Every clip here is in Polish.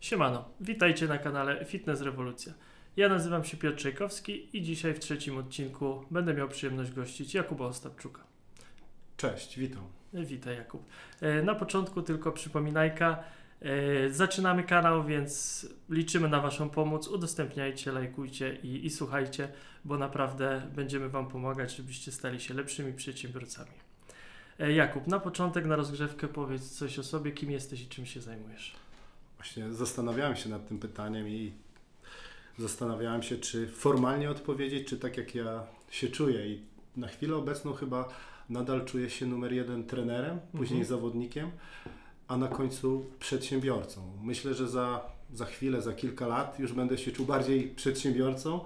Siemano, witajcie na kanale Fitness Rewolucja. Ja nazywam się Piotr Czajkowski i dzisiaj w trzecim odcinku będę miał przyjemność gościć Jakuba Ostapczuka. Cześć, witam. Witaj Jakub. E, Na początku tylko przypominajka. E, Zaczynamy kanał, więc liczymy na Waszą pomoc. Udostępniajcie, lajkujcie i, i słuchajcie, bo naprawdę będziemy Wam pomagać, żebyście stali się lepszymi przedsiębiorcami. E, Jakub, na początek, na rozgrzewkę powiedz coś o sobie, kim jesteś i czym się zajmujesz. Właśnie zastanawiałem się nad tym pytaniem i zastanawiałem się, czy formalnie odpowiedzieć, czy tak jak ja się czuję. I na chwilę obecną chyba nadal czuję się numer jeden trenerem, później Mhm. zawodnikiem, a na końcu przedsiębiorcą. Myślę, że za, za chwilę, za kilka lat już będę się czuł bardziej przedsiębiorcą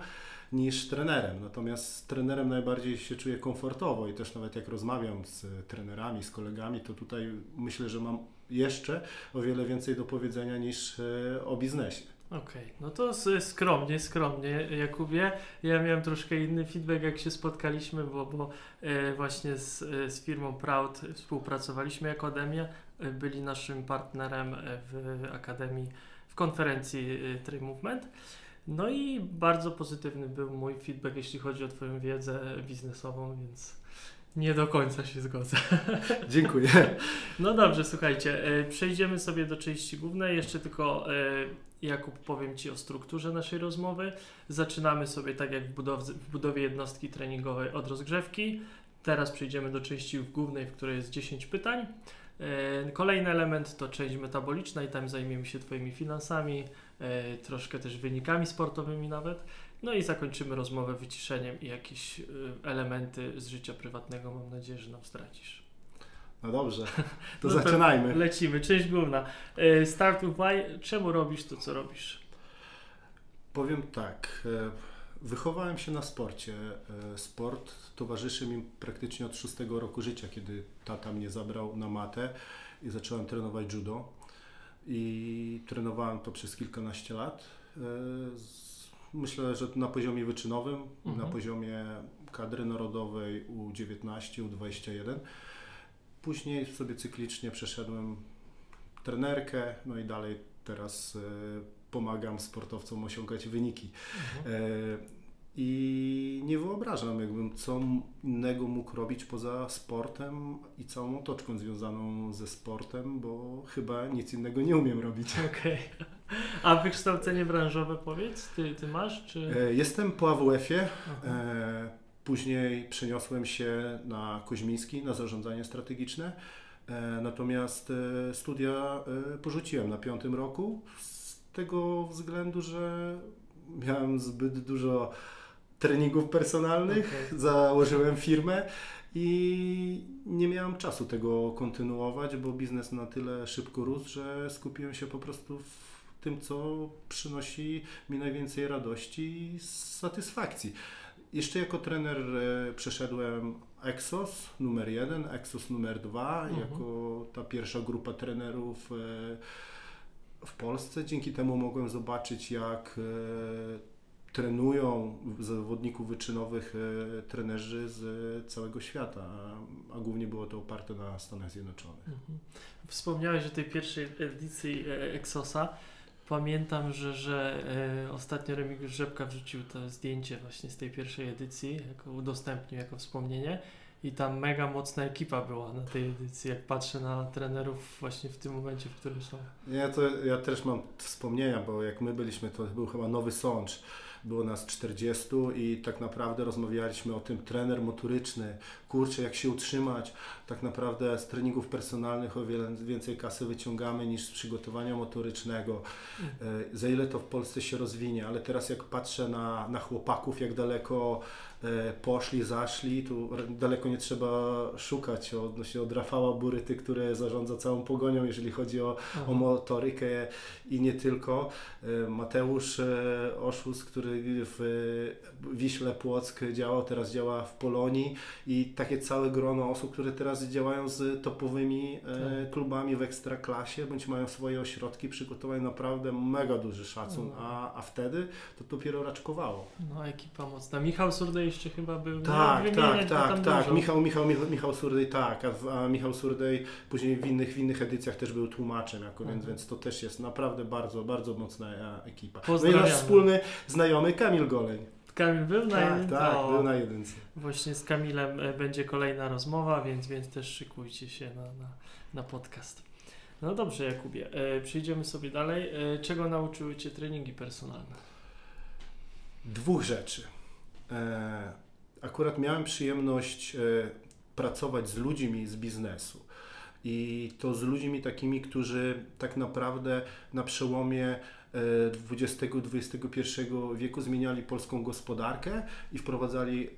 niż trenerem. Natomiast z trenerem najbardziej się czuję komfortowo i też nawet jak rozmawiam z trenerami, z kolegami, to tutaj myślę, że mam jeszcze o wiele więcej do powiedzenia niż e, o biznesie. Okej, no to skromnie, skromnie Jakubie. Ja miałem troszkę inny feedback jak się spotkaliśmy, bo, bo e, właśnie z, e, z firmą Proud współpracowaliśmy jako Akademia. Byli naszym partnerem w Akademii w konferencji e, Train Movement. No i bardzo pozytywny był mój feedback, jeśli chodzi o Twoją wiedzę biznesową, więc nie do końca się zgodzę. Dziękuję. No dobrze, słuchajcie, e, przejdziemy sobie do części głównej. Jeszcze tylko e, Jakub powiem Ci o strukturze naszej rozmowy. Zaczynamy sobie tak jak w budowie, w budowie jednostki treningowej od rozgrzewki. Teraz przejdziemy do części głównej, w której jest 10 pytań. E, Kolejny element to część metaboliczna i tam zajmiemy się Twoimi finansami, troszkę też wynikami sportowymi nawet. No i zakończymy rozmowę wyciszeniem i jakieś e, elementy z życia prywatnego mam nadzieję, że nam stracisz. No dobrze, to No to zaczynajmy. Lecimy, część główna. E, Start with why. Czemu robisz to, co robisz? Powiem tak. e, Wychowałem się na sporcie. E, Sport towarzyszy mi praktycznie od szóstego roku życia, kiedy tata mnie zabrał na matę i zacząłem trenować judo. I trenowałem to przez kilkanaście lat. Myślę, że na poziomie wyczynowym, Mhm. na poziomie kadry narodowej U19, U21. Później sobie cyklicznie przeszedłem trenerkę, no i dalej teraz e, pomagam sportowcom osiągać wyniki. Mhm. E, I nie wyobrażam, jakbym co innego mógł robić poza sportem i całą otoczką związaną ze sportem, bo chyba nic innego nie umiem robić. Okej. A wykształcenie branżowe powiedz, ty, ty masz, czy... E, Jestem po AWF-ie. E, Później przeniosłem się na Koźmiński, na zarządzanie strategiczne. E, Natomiast e, studia porzuciłem na piątym roku z tego względu, że miałem zbyt dużo treningów personalnych, Okej. założyłem firmę i nie miałem czasu tego kontynuować, bo biznes na tyle szybko rósł, że skupiłem się po prostu w tym, co przynosi mi najwięcej radości i satysfakcji. Jeszcze jako trener e, przeszedłem Exos numer jeden, Exos numer dwa, Mhm. jako ta pierwsza grupa trenerów e, w Polsce. Dzięki temu mogłem zobaczyć, jak e, trenują zawodników wyczynowych trenerzy z całego świata, a, głównie było to oparte na Stanach Zjednoczonych. Mhm. Wspomniałeś o tej pierwszej edycji Exosa. Pamiętam, że, że e, ostatnio Remigiusz Rzepka wrzucił to zdjęcie właśnie z tej pierwszej edycji, jako udostępnił jako wspomnienie. I tam mega mocna ekipa była na tej edycji, jak patrzę na trenerów właśnie w tym momencie, w którym są. Ja, to, ja też mam wspomnienia, bo jak my byliśmy, to był chyba Nowy Sącz. Było nas 40 i tak naprawdę rozmawialiśmy o tym trener motoryczny, kurczę jak się utrzymać. Tak naprawdę z treningów personalnych o wiele więcej kasy wyciągamy niż z przygotowania motorycznego. E, Za ile to w Polsce się rozwinie, ale teraz jak patrzę na, na chłopaków, jak daleko poszli, zaszli, tu daleko nie trzeba szukać odnośnie od Rafała Buryty, który zarządza całą pogonią, jeżeli chodzi o Aha. o motorykę i nie tylko. E, Mateusz e, Oszus, który w Wiśle Płock działał, teraz działa w Polonii i tak takie całe grono osób, które teraz działają z topowymi e, Tak. klubami w ekstraklasie, bądź mają swoje ośrodki, przygotowały naprawdę mega duży szacun, No. a, a wtedy to dopiero raczkowało. No, ekipa mocna. Michał Surdej jeszcze chyba był. nie Tak, tak, tak, tak. dużo. Michał, Michał, Michał, Surdej tak, a, a Michał Surdej później w innych, w innych edycjach też był tłumaczem, jako, więc, Mhm. więc to też jest naprawdę bardzo, bardzo mocna e, ekipa. No i nasz wspólny znajomy Kamil Goleń. Kamil był na Tak, jedynce? tak, O, był na jedynce. Właśnie z Kamilem e, będzie kolejna rozmowa, więc, więc też szykujcie się na, na, na podcast. No dobrze, Jakubie. E, przejdziemy sobie dalej. E, czego nauczyły Cię treningi personalne? Dwóch rzeczy. E, akurat miałem przyjemność e, pracować z ludźmi z biznesu. I to z ludźmi takimi, którzy tak naprawdę na przełomie e, XX-XXI wieku zmieniali polską gospodarkę i wprowadzali e,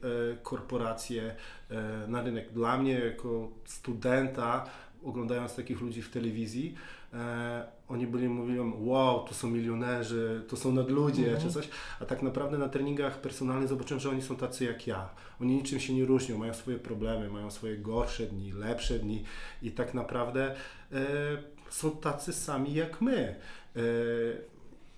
korporacje e, na rynek. Dla mnie, jako studenta, oglądając takich ludzi w telewizji, e, oni byli mówią, wow, to są milionerzy, to są nadludzie, Mhm. czy coś, a tak naprawdę na treningach personalnych zobaczyłem, że oni są tacy jak ja. Oni niczym się nie różnią, mają swoje problemy, mają swoje gorsze dni, lepsze dni i tak naprawdę e, są tacy sami jak my. E,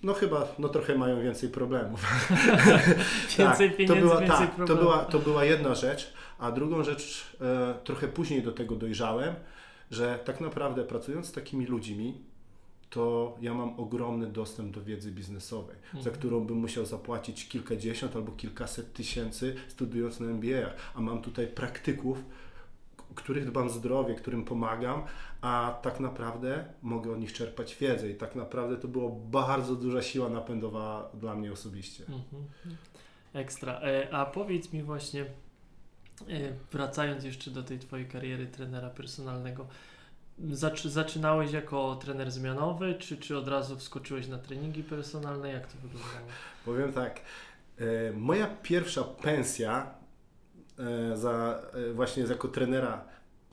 no chyba, no trochę mają więcej problemów. Więcej tak, pieniędzy, to była, więcej tak, to problemów. była, to była jedna rzecz, a drugą rzecz, e, trochę później do tego dojrzałem, że tak naprawdę pracując z takimi ludźmi, to ja mam ogromny dostęp do wiedzy biznesowej, za Mhm. którą bym musiał zapłacić kilkadziesiąt albo kilkaset tysięcy studiując na MBA, a mam tutaj praktyków, których dbam zdrowie, którym pomagam, a tak naprawdę mogę od nich czerpać wiedzę i tak naprawdę to było bardzo duża siła napędowa dla mnie osobiście. Mhm. Ekstra. E, a powiedz mi właśnie, wracając jeszcze do tej Twojej kariery trenera personalnego, zaczy, zaczynałeś jako trener zmianowy, czy, czy od razu wskoczyłeś na treningi personalne? Jak to wyglądało? Powiem tak, e, moja pierwsza pensja e, za, e, właśnie jako trenera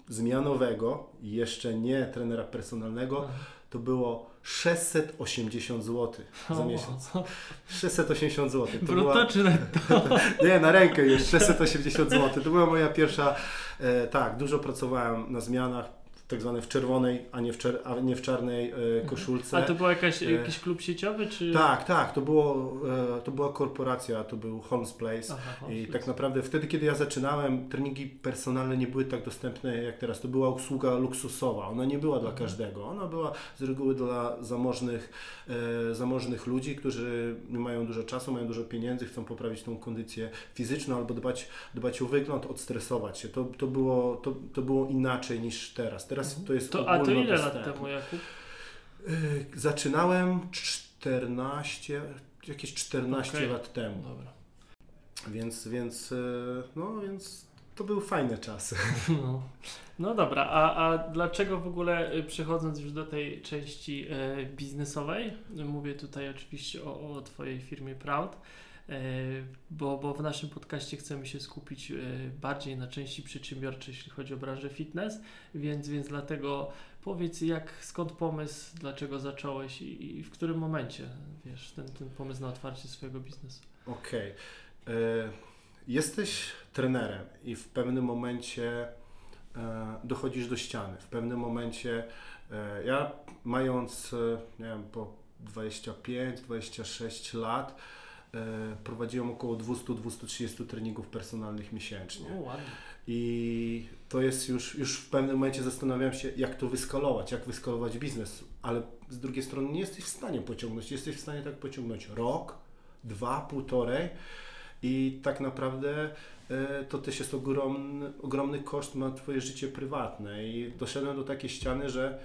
zmianowego, jeszcze nie trenera personalnego, Aha. To było 680 zł za miesiąc. o, 680 zł. To Brutto była, netto? nie, na rękę już 680 zł. To była moja pierwsza, e, tak, dużo pracowałem na zmianach, tak zwane w czerwonej, a nie w, czer, a nie w czarnej e, koszulce. A to był E, jakiś klub sieciowy, czy... Tak, tak, to, było, e, to była korporacja, to był Holmes Place. Aha, I o, tak naprawdę wtedy, kiedy ja zaczynałem, treningi personalne nie były tak dostępne jak teraz. To była usługa luksusowa. Ona nie była dla Mhm. każdego. Ona była z reguły dla zamożnych, zamożnych ludzi, którzy mają dużo czasu, mają dużo pieniędzy, chcą poprawić tą kondycję fizyczną albo dbać, dbać o wygląd, odstresować się. To, to, było, to, to było inaczej niż teraz. Teraz Mhm. to jest To, a to ile lat temu, Jakub? Y, Zaczynałem 14, jakieś 14 Okej. lat temu. Dobra. Więc, więc, y, no, więc to były fajne czasy. No, no dobra, a, a dlaczego w ogóle y, przechodząc już do tej części biznesowej, mówię tutaj oczywiście o, o Twojej firmie Proud, bo, bo w naszym podcaście chcemy się skupić e, bardziej na części przedsiębiorczej, jeśli chodzi o branżę fitness, więc, więc dlatego powiedz jak, skąd pomysł, dlaczego zacząłeś i, i w którym momencie, wiesz, ten, ten pomysł na otwarcie swojego biznesu. Okej. Y, Jesteś trenerem i w pewnym momencie e, dochodzisz do ściany. W pewnym momencie e, ja mając, e, nie wiem, po 25-26 lat e, prowadziłem około 200-230 treningów personalnych miesięcznie. O, ładnie. I to jest już, już w pewnym momencie zastanawiam się, jak to wyskalować, jak wyskalować biznes, ale z drugiej strony nie jesteś w stanie pociągnąć. Jesteś w stanie tak pociągnąć rok, dwa, półtorej i tak naprawdę e, to też jest ogromny, ogromny koszt na Twoje życie prywatne. I doszedłem do takiej ściany, że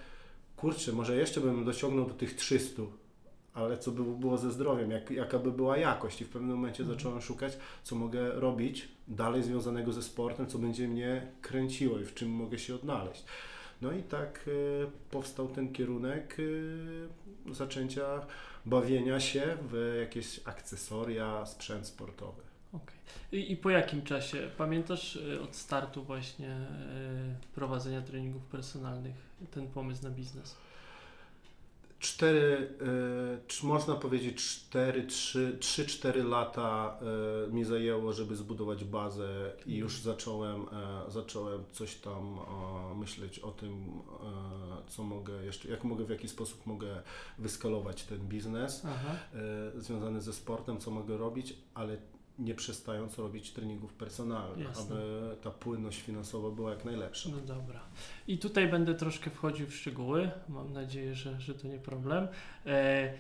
kurczę, może jeszcze bym dociągnął do tych 300, ale co by było ze zdrowiem, jak, jaka by była jakość. I w pewnym momencie Mhm. zacząłem szukać, co mogę robić dalej związanego ze sportem, co będzie mnie kręciło i w czym mogę się odnaleźć. No i tak e, powstał ten kierunek e, zaczęcia bawienia się w jakieś akcesoria, sprzęt sportowy. Okej. I, I po jakim czasie? Pamiętasz y, od startu właśnie y, prowadzenia treningów personalnych ten pomysł na biznes? Cztery, e, czy można powiedzieć 4, 3, 3-4 lata e, mi zajęło, żeby zbudować bazę i już zacząłem, e, zacząłem coś tam myśleć o tym, co mogę jeszcze, jak mogę, w jaki sposób mogę wyskalować ten biznes Aha. związany ze sportem, co mogę robić, ale nie przestając robić treningów personalnych, Jasne. aby ta płynność finansowa była jak najlepsza. No dobra. I tutaj będę troszkę wchodził w szczegóły. Mam nadzieję, że, że to nie problem. E,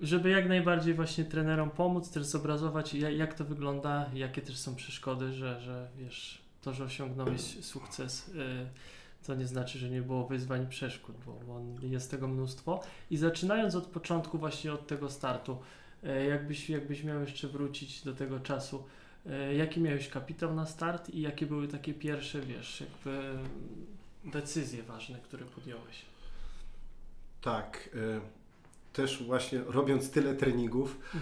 żeby jak najbardziej właśnie trenerom pomóc, też zobrazować ja- jak to wygląda, jakie też są przeszkody, że, że wiesz, to, że osiągnąłeś sukces, e, to nie znaczy, że nie było wyzwań i przeszkód, bo, bo jest tego mnóstwo. I zaczynając od początku, właśnie od tego startu, jakbyś, jakbyś miał jeszcze wrócić do tego czasu, e, jaki miałeś kapitał na start i jakie były takie pierwsze, wiesz, jakby decyzje ważne, które podjąłeś? Tak. e, Też właśnie robiąc tyle treningów e,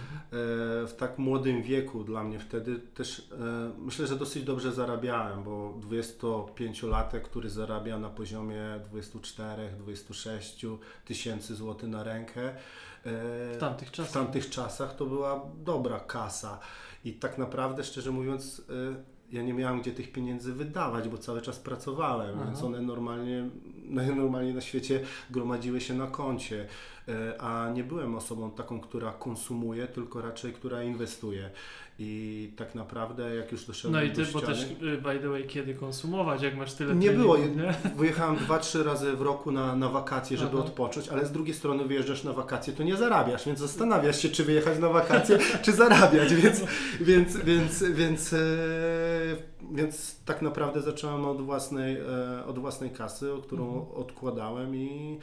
w tak młodym wieku dla mnie wtedy też e, myślę, że dosyć dobrze zarabiałem, bo 25-latek, który zarabia na poziomie 24-26 tysięcy złotych na rękę. E, W tamtych w czasach. tamtych czasach to była dobra kasa. I tak naprawdę, szczerze mówiąc, y, ja nie miałem gdzie tych pieniędzy wydawać, bo cały czas pracowałem, Aha. więc one normalnie, najnormalniej na świecie gromadziły się na koncie. Y, A nie byłem osobą taką, która konsumuje, tylko raczej która inwestuje. I tak naprawdę, jak już doszedłem No i do ty, bo ściany, też, y, by the way, kiedy konsumować, jak masz tyle nie było. nie? Wyjechałem dwa, trzy razy w roku na, na wakacje, żeby Aha. odpocząć, ale z drugiej strony wyjeżdżasz na wakacje, to nie zarabiasz, więc zastanawiasz się, czy wyjechać na wakacje, czy zarabiać, więc, więc, więc, więc, e, więc tak naprawdę zacząłem od własnej, e, od własnej kasy, o którą Mhm. odkładałem i,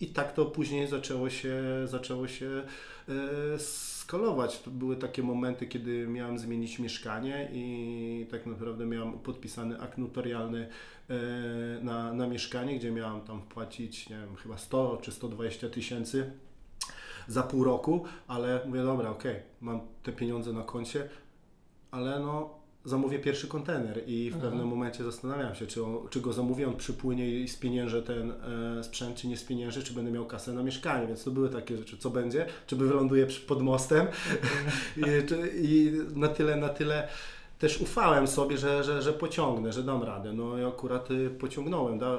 i tak to później zaczęło się, zaczęło się e, skalować. To były takie momenty, kiedy miałem zmienić mieszkanie i tak naprawdę miałem podpisany akt notarialny e, na, na mieszkanie, gdzie miałem tam wpłacić, nie wiem, chyba 100 czy 120 tysięcy za pół roku, ale mówię, dobra, okej, mam te pieniądze na koncie, ale no zamówię pierwszy kontener i w Aha. pewnym momencie zastanawiam się, czy, on, czy go zamówię, on przypłynie i spieniężę ten e, sprzęt, czy nie spieniężę, czy będę miał kasę na mieszkanie, więc to były takie rzeczy, co będzie, czy wyląduję pod mostem i, czy, i na tyle, na tyle też ufałem sobie, że, że, że pociągnę, że dam radę. No i akurat y, pociągnąłem, da, e,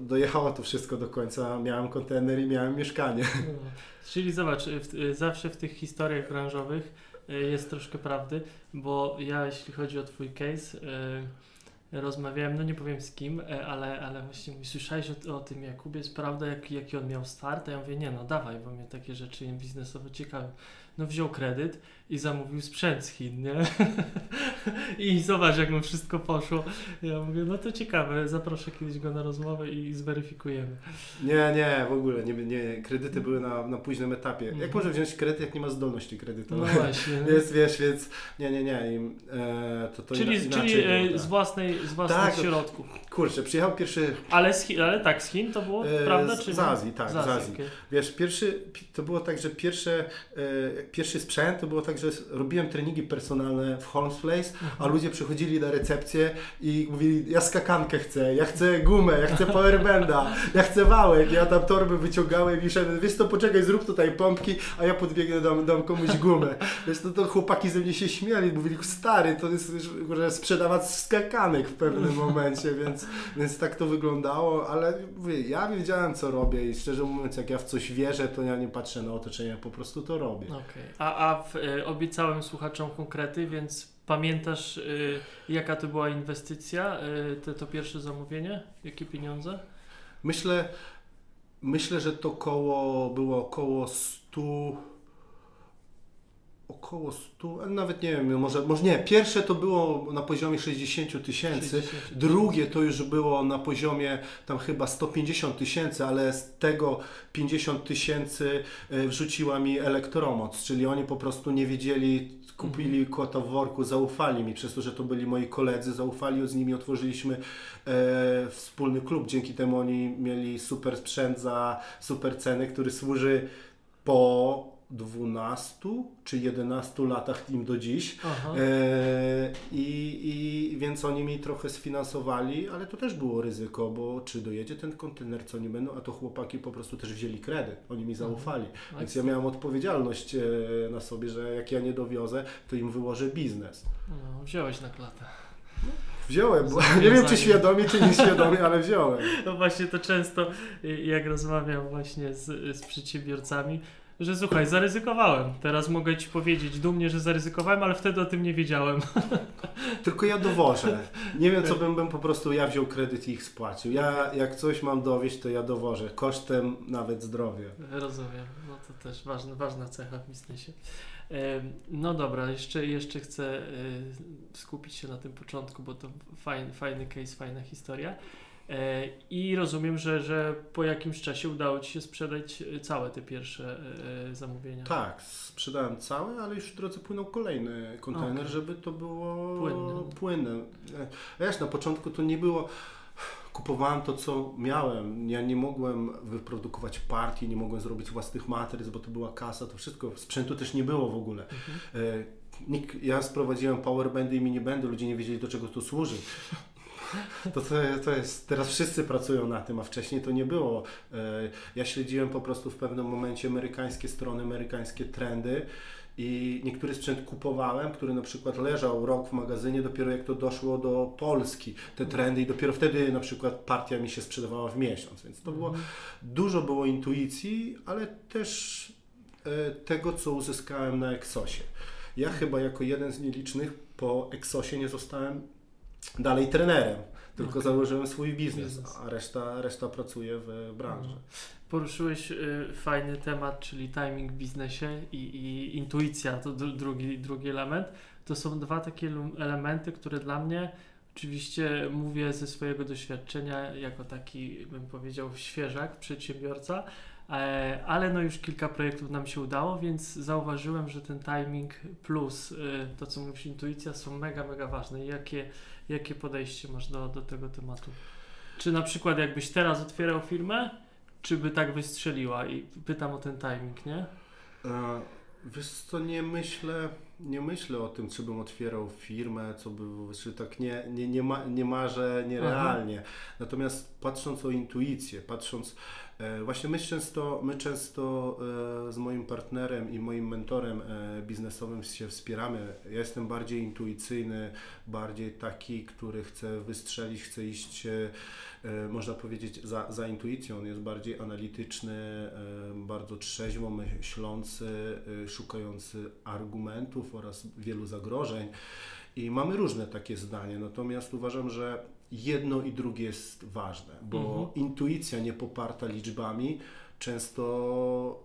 dojechało to wszystko do końca, miałem kontener i miałem mieszkanie. No. Czyli zobacz, y, w, y, zawsze w tych historiach branżowych jest troszkę prawdy, bo ja jeśli chodzi o Twój case, y, rozmawiałem, no nie powiem z kim, y, ale, ale właśnie słyszałeś o, o tym Jakubie, jest prawda jak, jaki on miał start? A ja mówię, nie no dawaj, bo mnie takie rzeczy biznesowe ciekawią. No wziął kredyt i zamówił sprzęt z Chin, nie? I zobacz jak mu wszystko poszło. Ja mówię, no to ciekawe, zaproszę kiedyś go na rozmowę i zweryfikujemy. Nie, nie, w ogóle, nie, nie, kredyty były na, na późnym etapie. Jak Mhm. może wziąć kredyt, jak nie ma zdolności No kredytowej? właśnie. Więc wiesz, więc nie, nie, nie. I, e, to, to czyli ina- inaczej czyli było, e, tak. z, własnej, z własnych Tak, to- środków. Kurczę, przyjechał pierwszy, Ale, z Chin, ale tak, z Chin to było, E, prawda? z- Czy z nie? Azji, tak, z Azji. okej. wiesz, pierwszy, pi- to było tak, że pierwsze, e, pierwszy sprzęt to było tak, że robiłem treningi personalne w Holmes Place, a ludzie przychodzili na recepcję i mówili, ja skakankę chcę, ja chcę gumę, ja chcę powerbenda, ja chcę wałek, ja tam torby wyciągałem i szedłem, wiesz to poczekaj, zrób tutaj pompki, a ja podbiegnę, dam, dam komuś gumę. Wiesz, to, to chłopaki ze mnie się śmiali, mówili, stary, to jest że sprzedawać skakanek w pewnym momencie, więc, więc tak to wyglądało, ale mówię, ja wiedziałem co robię i szczerze mówiąc, jak ja w coś wierzę, to ja nie patrzę na otoczenie, po prostu to robię. Okej. A, a w, e, obiecałem słuchaczom konkrety, więc pamiętasz e, jaka to była inwestycja, e, te, to pierwsze zamówienie? Jakie pieniądze? Myślę, myślę, że to koło było około 100 około 100, a nawet nie wiem, może, może nie, pierwsze to było na poziomie 60 tysięcy, 60 drugie to już było na poziomie tam chyba 150 tysięcy, ale z tego 50 tysięcy e, wrzuciła mi elektromoc, czyli oni po prostu nie wiedzieli, kupili kota w worku, zaufali mi, przez to, że to byli moi koledzy, zaufali, z nimi otworzyliśmy e, wspólny klub, dzięki temu oni mieli super sprzęt za super ceny, który służy po 12 czy 11 latach im do dziś. Aha. E, i, I więc oni mi trochę sfinansowali, ale to też było ryzyko, bo czy dojedzie ten kontener, co nie będą, a to chłopaki po prostu też wzięli kredyt, oni mi zaufali. Więc ja miałem odpowiedzialność e, na sobie, że jak ja nie dowiozę, to im wyłożę biznes. No, wziąłeś na klatę. Wziąłem, bo nie wiem czy świadomie, czy nieświadomie, ale wziąłem. No właśnie to często y, jak rozmawiam właśnie z, z przedsiębiorcami, że słuchaj, zaryzykowałem. Teraz mogę ci powiedzieć dumnie, że zaryzykowałem, ale wtedy o tym nie wiedziałem. Tylko ja dowożę. Nie wiem, co bym, bym po prostu ja wziął kredyt i ich spłacił. Ja jak coś mam dowieść, to ja dowożę. Kosztem nawet zdrowia. Rozumiem. No to też ważna, ważna cecha w biznesie. No dobra, jeszcze, jeszcze chcę y, skupić się na tym początku, bo to fajny, fajny case, fajna historia. E, I rozumiem, że, że po jakimś czasie udało Ci się sprzedać y, całe te pierwsze y, zamówienia. Tak, sprzedałem całe, ale już w drodze płynął kolejny kontener, Okej. żeby to było Płynne. płynne. E, Wiesz, na początku to nie było. Kupowałem to, co miałem. Ja nie mogłem wyprodukować partii, nie mogłem zrobić własnych matryc, bo to była kasa, to wszystko. Sprzętu też nie było w ogóle. Mhm. E, ja sprowadziłem powerbandy i minibandy, ludzie nie wiedzieli do czego to służy. To, to, to jest, teraz wszyscy pracują na tym, a wcześniej to nie było. E, Ja śledziłem po prostu w pewnym momencie amerykańskie strony, amerykańskie trendy i niektóry sprzęt kupowałem, który na przykład leżał rok w magazynie, dopiero jak to doszło do Polski, te trendy i dopiero wtedy na przykład partia mi się sprzedawała w miesiąc, więc to było, Mhm. dużo było intuicji, ale też e, tego, co uzyskałem na Exosie. Ja chyba jako jeden z nielicznych po Exosie nie zostałem dalej trenerem, tylko Okej. założyłem swój biznes, a reszta, reszta pracuje w branży. Poruszyłeś y, fajny temat, czyli timing w biznesie i, i intuicja, to dru, drugi, drugi element. To są dwa takie elementy, które dla mnie, oczywiście mówię ze swojego doświadczenia, jako taki, bym powiedział, świeżak, przedsiębiorca, e, ale no już kilka projektów nam się udało, więc zauważyłem, że ten timing plus y, to, co mówisz, intuicja są mega, mega ważne. Jakie, jakie podejście masz do, do tego tematu? Czy na przykład jakbyś teraz otwierał firmę, czy by tak wystrzeliła? I pytam o ten timing, nie? E, Wiesz co, nie myślę, nie myślę o tym, czy bym otwierał firmę, co by, czy tak nie, nie, nie, ma, nie marzę nierealnie. Natomiast patrząc o intuicję, patrząc, właśnie my często, my często e, z moim partnerem i moim mentorem e, biznesowym się wspieramy. Ja jestem bardziej intuicyjny, bardziej taki, który chce wystrzelić, chce iść, e, e, można powiedzieć, za, za intuicją. On jest bardziej analityczny, e, bardzo trzeźwo myślący, e, szukający argumentów oraz wielu zagrożeń. I mamy różne takie zdanie, natomiast uważam, że jedno i drugie jest ważne, bo Mhm. intuicja nie poparta liczbami często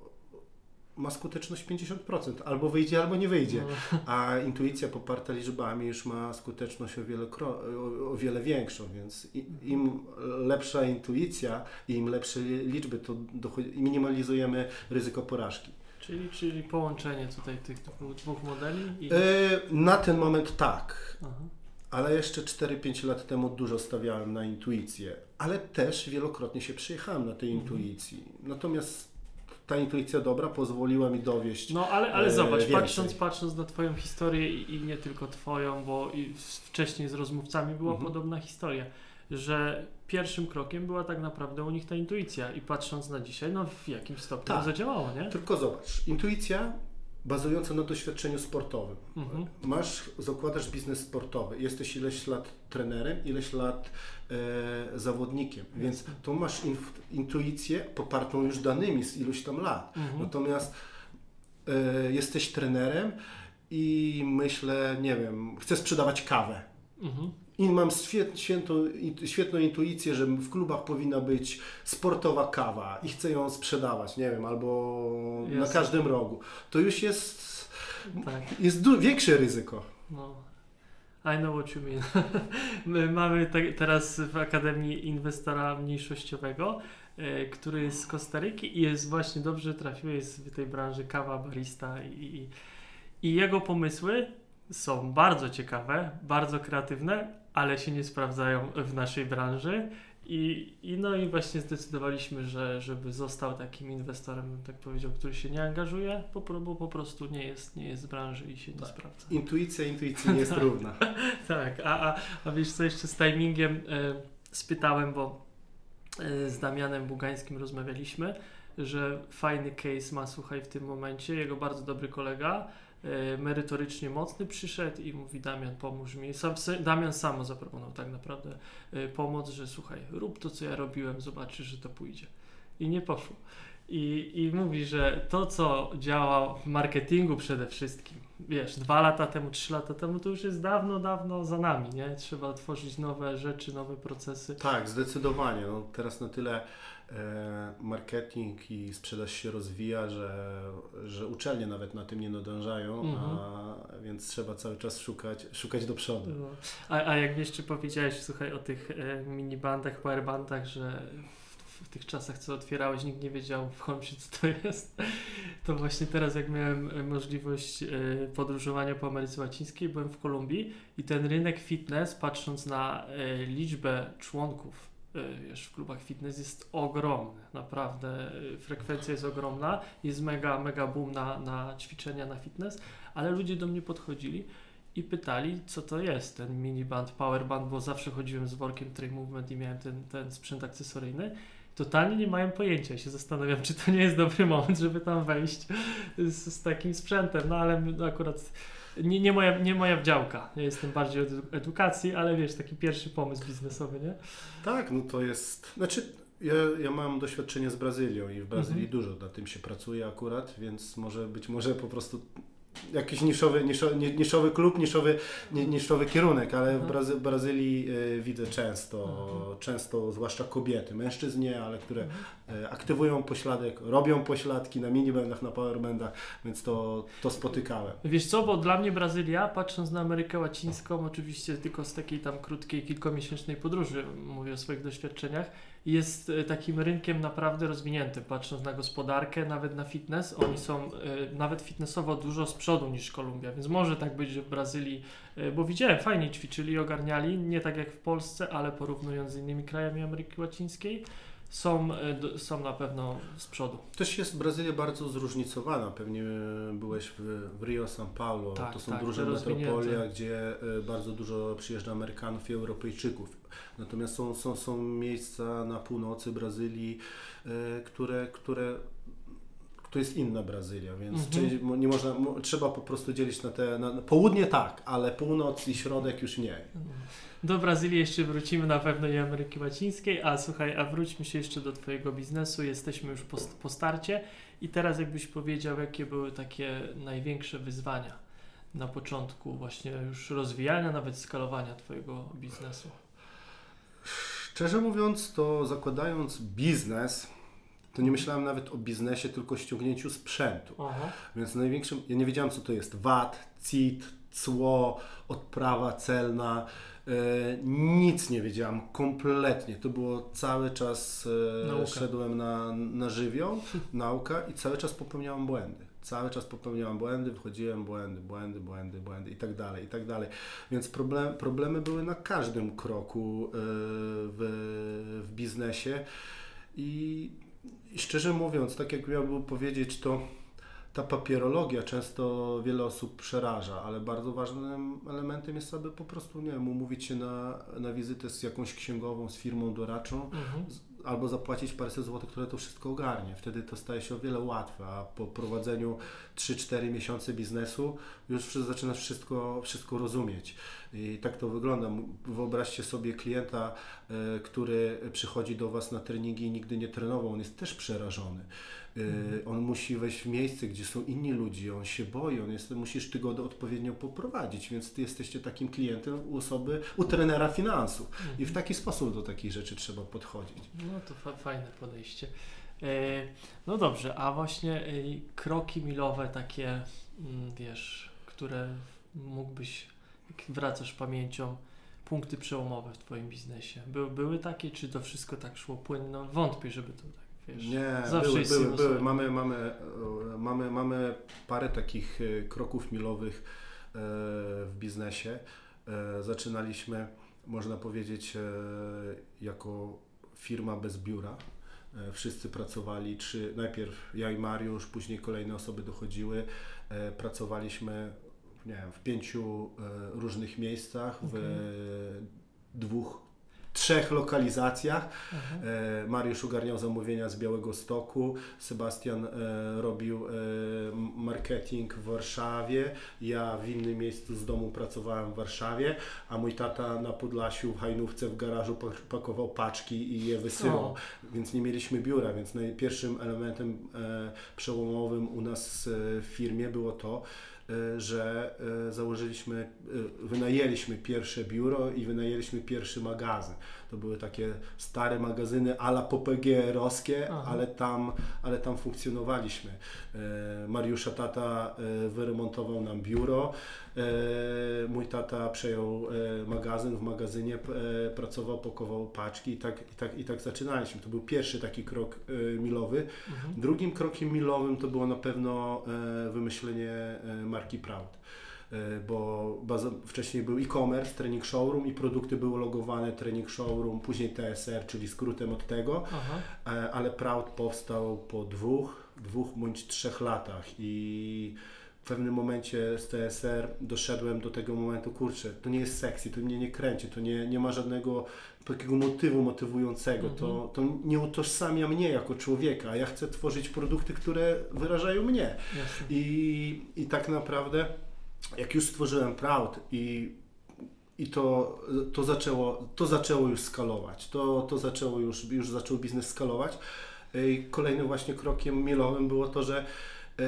ma skuteczność 50%, albo wyjdzie, albo nie wyjdzie, No, a intuicja poparta liczbami już ma skuteczność o wiele, kro- o, wiele większą, więc i, im lepsza intuicja i im lepsze li- liczby, to dochodzi, minimalizujemy ryzyko porażki. czyli, czyli połączenie tutaj tych dwóch, dwóch modeli i... E, na ten moment tak, Aha. Ale jeszcze 4-5 lat temu dużo stawiałem na intuicję, ale też wielokrotnie się przyjechałem na tej Mhm. intuicji. Natomiast ta intuicja dobra pozwoliła mi dowieść. No ale, ale E, zobacz, więcej. patrząc, patrząc na Twoją historię i, nie tylko Twoją, bo wcześniej z rozmówcami była Mhm. podobna historia, że pierwszym krokiem była tak naprawdę u nich ta intuicja i patrząc na dzisiaj, no w jakimś stopniu Tak. zadziałało, nie? Tylko zobacz, intuicja bazująca na doświadczeniu sportowym. Mhm. Masz, zakładasz biznes sportowy, jesteś ileś lat trenerem, ileś lat e, zawodnikiem, więc Jasne. tu masz inf- intuicję popartą już danymi z iluś tam lat. Mhm. Natomiast e, jesteś trenerem i myślę, nie wiem, chcę sprzedawać kawę. I mam świet, świętą, int- świetną intuicję, że w klubach powinna być sportowa kawa i chcę ją sprzedawać, nie wiem, albo na każdym rogu. To już jest, Tak. jest większe ryzyko. No, I know what you mean. My mamy te, teraz w Akademii Inwestora Mniejszościowego, e, który jest z Kostaryki i jest właśnie dobrze trafiłeś w tej branży kawa, barista i, i, i jego pomysły są bardzo ciekawe, bardzo kreatywne, ale się nie sprawdzają w naszej branży I, I no i właśnie zdecydowaliśmy, że żeby został takim inwestorem, tak powiedział, który się nie angażuje, pro- bo po prostu nie jest, nie jest z branży i się nie Tak. sprawdza. Intuicja intuicji nie jest równa. Tak, a, a, a wiesz co jeszcze z timingiem e, spytałem, bo e, z Damianem Bugańskim rozmawialiśmy, że fajny case ma, słuchaj, w tym momencie, jego bardzo dobry kolega, merytorycznie mocny przyszedł i mówi Damian pomóż mi. Sam, Damian samo zaproponował tak naprawdę e, pomoc, że słuchaj, rób to co ja robiłem, zobaczysz, że to pójdzie. I nie poszło. I, I mówi, że to, co działa w marketingu przede wszystkim, wiesz, dwa lata temu, trzy lata temu, to już jest dawno, dawno za nami, nie? Trzeba tworzyć nowe rzeczy, nowe procesy. Tak, zdecydowanie. No, teraz na tyle e, marketing i sprzedaż się rozwija, że, że uczelnie nawet na tym nie nadążają, Mhm. a, więc trzeba cały czas szukać, szukać do przodu. No. A, a jak jeszcze powiedziałeś, słuchaj, o tych e, minibandach, powerbandach, że w, tych czasach, co otwierałeś, nikt nie wiedział w Holmesie, co to jest, to właśnie teraz, jak miałem e, możliwość e, podróżowania po Ameryce Łacińskiej, byłem w Kolumbii i ten rynek fitness, patrząc na e, liczbę członków wiesz, w klubach fitness jest ogromny, naprawdę frekwencja jest ogromna, jest mega, mega boom na, na ćwiczenia, na fitness, ale ludzie do mnie podchodzili i pytali, co to jest ten miniband, powerband, bo zawsze chodziłem z workiem Train Movement i miałem ten, ten sprzęt akcesoryjny. Totalnie nie mają pojęcia. Ja się zastanawiam, czy to nie jest dobry moment, żeby tam wejść z, z takim sprzętem. No ale akurat nie, nie, moja, nie moja działka. Ja jestem bardziej od edu- edukacji, ale wiesz, taki pierwszy pomysł biznesowy, nie? Tak, no to jest. Znaczy, ja, ja mam doświadczenie z Brazylią i w Brazylii Mhm. dużo na tym się pracuje akurat, więc może być może po prostu jakiś niszowy, niszowy, niszowy klub, niszowy, ni- niszowy kierunek, ale w Mhm. Brazy, Brazylii e, widzę często, Mhm. często zwłaszcza kobiety, mężczyzn nie, ale które e, aktywują pośladek, robią pośladki na minibandach, na powerbandach, więc to, to spotykałem. Wiesz co, bo dla mnie Brazylia, patrząc na Amerykę Łacińską, oczywiście tylko z takiej tam krótkiej, kilkomiesięcznej podróży, mówię o swoich doświadczeniach, jest e, takim rynkiem naprawdę rozwiniętym, patrząc na gospodarkę, nawet na fitness. Oni są e, nawet fitnessowo dużo z przodu niż Kolumbia, więc może tak być, że w Brazylii, e, bo widziałem, fajnie ćwiczyli ogarniali, nie tak jak w Polsce, ale porównując z innymi krajami Ameryki Łacińskiej, są, e, są na pewno z przodu. Też jest Brazylia bardzo zróżnicowana. Pewnie byłeś w, Rio, São Paulo. Tak, to są tak, duże metropolia, gdzie e, bardzo dużo przyjeżdża Amerykanów i Europejczyków. Natomiast są, są, są miejsca na północy Brazylii, e, które, które to jest inna Brazylia, więc Mhm. nie można, mo- trzeba po prostu dzielić na te, na południe tak, ale północ i środek już nie. Do Brazylii jeszcze wrócimy na pewno i Ameryki Łacińskiej, a słuchaj, a wróćmy się jeszcze do Twojego biznesu, jesteśmy już po, po starcie i teraz jakbyś powiedział, jakie były takie największe wyzwania na początku właśnie już rozwijania, nawet skalowania Twojego biznesu? Szczerze mówiąc, to zakładając biznes, to nie myślałem nawet o biznesie, tylko o ściągnięciu sprzętu. Oho. Więc największym, ja nie wiedziałem co to jest VAT, CIT, cło, odprawa celna, e, nic nie wiedziałem, kompletnie. To było cały czas, e, szedłem na, na żywioł, nauka i cały czas popełniałem błędy. Cały czas popełniałem błędy, wchodziłem błędy, błędy, błędy, błędy i tak dalej, i tak dalej. Więc problem, problemy były na każdym kroku e, w, w biznesie i, i szczerze mówiąc, tak jak miałbym powiedzieć, to ta papierologia często wiele osób przeraża, ale bardzo ważnym elementem jest, aby po prostu, nie wiem, umówić się na, na wizytę z jakąś księgową, z firmą doradczą, Mhm. z- albo zapłacić paręset złotych, które to wszystko ogarnie. Wtedy to staje się o wiele łatwe, a po prowadzeniu 3-4 miesiące biznesu już zaczynasz wszystko, wszystko rozumieć. I tak to wygląda. Wyobraźcie sobie klienta, e, który przychodzi do Was na treningi i nigdy nie trenował, on jest też przerażony. E, Mhm. On musi wejść w miejsce, gdzie są inni ludzie, on się boi, on jest, musisz Ty go odpowiednio poprowadzić, więc Ty jesteście takim klientem u osoby, u trenera finansów. I w taki sposób do takich rzeczy trzeba podchodzić. No to fa- fajne podejście. E, no dobrze, a właśnie kroki milowe takie, mm, wiesz, które mógłbyś, wracasz pamięcią, punkty przełomowe w Twoim biznesie. By, były takie, czy to wszystko tak szło płynno? Wątpię, żeby to tak, wiesz, Nie, zawsze były, były, były. Mamy, mamy, mamy, mamy parę takich e, kroków milowych e, w biznesie. E, Zaczynaliśmy, można powiedzieć, jako firma bez biura. Wszyscy pracowali, czy najpierw ja i Mariusz, później kolejne osoby dochodziły. Pracowaliśmy nie wiem, w pięciu e, różnych miejscach, w dwóch, trzech lokalizacjach. Aha. E, Mariusz ogarniał zamówienia z Białego Stoku, Sebastian e, robił marketing w Warszawie, ja w innym miejscu z domu pracowałem w Warszawie, a mój tata na Podlasiu w Hajnówce w garażu pak- pakował paczki i je wysyłał, O. więc nie mieliśmy biura, więc najpierwszym elementem przełomowym u nas w firmie było to, że e, założyliśmy, e, wynajęliśmy pierwsze biuro i wynajęliśmy pierwszy magazyn. To były takie stare magazyny ala PPG-owskie, ale tam, ale tam funkcjonowaliśmy. E, Mariusza tata e, wyremontował nam biuro. E, Mój tata przejął magazyn, w magazynie pracował, pakował paczki i tak, i, tak, i tak zaczynaliśmy. To był pierwszy taki krok milowy. Mhm. Drugim krokiem milowym to było na pewno wymyślenie marki Proud. E, Bo wcześniej był e-commerce, trening showroom i produkty były logowane trening showroom, później TSR, czyli skrótem od tego, Aha. e, ale Proud powstał po dwóch, dwóch bądź trzech latach i w pewnym momencie z TSR doszedłem do tego momentu, kurczę, to nie jest sexy, to mnie nie kręci, to nie, nie ma żadnego takiego motywu motywującego, to, to nie utożsamia mnie jako człowieka, a ja chcę tworzyć produkty, które wyrażają mnie. Jasne. I, I tak naprawdę, jak już stworzyłem Proud i, i to, to, zaczęło, to zaczęło już skalować, to, to zaczęło już, już zaczął biznes skalować. I kolejnym właśnie krokiem milowym było to, że e,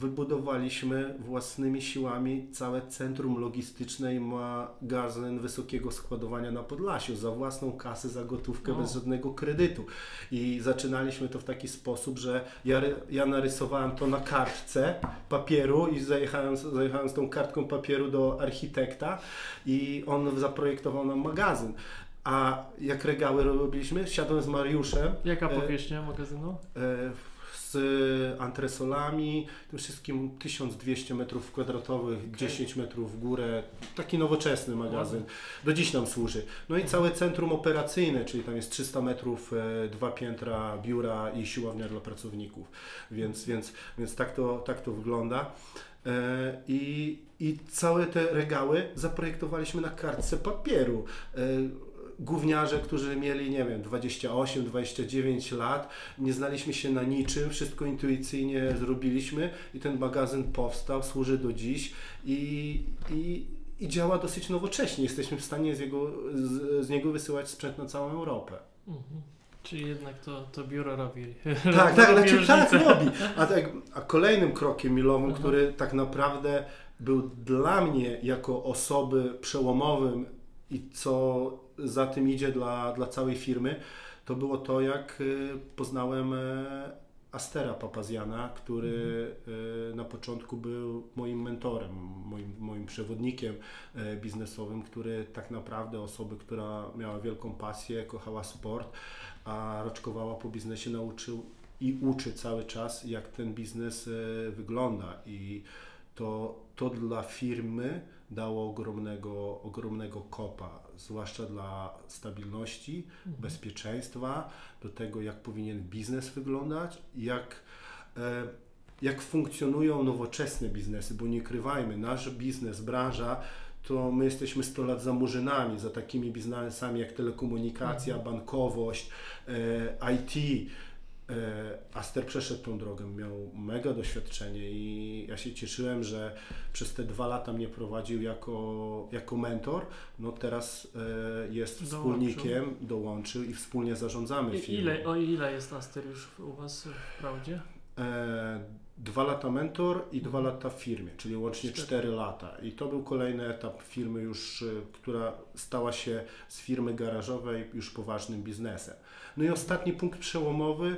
wybudowaliśmy własnymi siłami całe centrum logistyczne i magazyn wysokiego składowania na Podlasiu za własną kasę, za gotówkę, O. bez żadnego kredytu. I zaczynaliśmy to w taki sposób, że ja, ja narysowałem to na kartce papieru i zajechałem, z- zajechałem z tą kartką papieru do architekta i on zaprojektował nam magazyn. A jak regały robiliśmy, siadłem z Mariuszem Jaka E, powierzchnia magazynu? e, z antresolami, tym wszystkim 1200 metrów kwadratowych, 10 metrów w górę, taki nowoczesny magazyn, do dziś nam służy. No i całe centrum operacyjne, czyli tam jest 300 metrów, e, dwa piętra biura i siłownia dla pracowników, więc, więc, więc tak, to, tak to wygląda. E, I, I całe te regały zaprojektowaliśmy na kartce papieru. Gówniarze, którzy mieli, nie wiem, 28, 29 lat, nie znaliśmy się na niczym, wszystko intuicyjnie zrobiliśmy i ten magazyn powstał, służy do dziś i, i, i działa dosyć nowocześnie. Jesteśmy w stanie z, jego, z, z niego wysyłać sprzęt na całą Europę. Mhm. Czyli jednak to, to biuro robi. Tak, tak, robi znaczy, tak robi. A, tak, a kolejnym krokiem milowym, Aha. który tak naprawdę był dla mnie jako osoby przełomowym i co za tym idzie dla, dla całej firmy, to było to, jak y, poznałem e, Astera Papazjana, który y, na początku był moim mentorem, moim, moim przewodnikiem e, biznesowym, który tak naprawdę osoby, która miała wielką pasję, kochała sport, a raczkowała po biznesie, nauczył i uczy cały czas, jak ten biznes e, wygląda. I to, to dla firmy dało ogromnego, ogromnego kopa, zwłaszcza dla stabilności, bezpieczeństwa, do tego, jak powinien biznes wyglądać, jak, e, jak funkcjonują nowoczesne biznesy, bo nie krywajmy, nasz biznes, branża to my jesteśmy 100 lat za murzynami, za takimi biznesami jak telekomunikacja, bankowość, e, IT. E, Aster przeszedł tą drogę, miał mega doświadczenie i ja się cieszyłem, że przez te dwa lata mnie prowadził jako, jako mentor. No teraz e, jest Dołączył. wspólnikiem, dołączył i wspólnie zarządzamy firmą. ile, o ile jest Aster już u Was w Prawdzie? E, dwa lata mentor i dwa lata w firmie, czyli łącznie Cztery. cztery lata. I to był kolejny etap firmy już, e, która stała się z firmy garażowej już poważnym biznesem. No i ostatni punkt przełomowy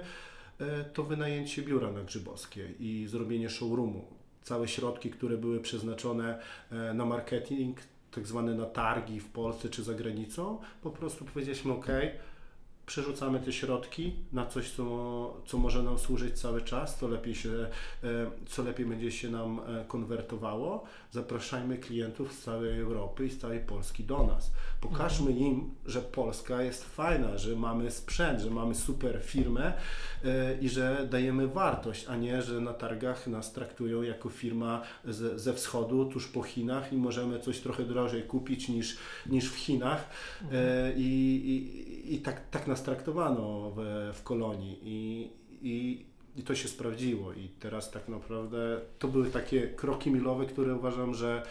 e, to wynajęcie biura na Grzybowskiej i zrobienie showroomu. Całe środki, które były przeznaczone e, na marketing, tak zwane na targi w Polsce czy za granicą, po prostu powiedzieliśmy ok, przerzucamy te środki na coś, co, co może nam służyć cały czas, co lepiej, się, e, co lepiej będzie się nam e, konwertowało. Zapraszajmy klientów z całej Europy i z całej Polski do nas. Pokażmy im, że Polska jest fajna, że mamy sprzęt, że mamy super firmę e, i że dajemy wartość, a nie, że na targach nas traktują jako firma ze wschodu, tuż po Chinach i możemy coś trochę drożej kupić niż, niż w Chinach. I, i, i tak, tak nas traktowano w, w kolonii. I, i, I to się sprawdziło. I teraz tak naprawdę to były takie kroki milowe, które uważam, że,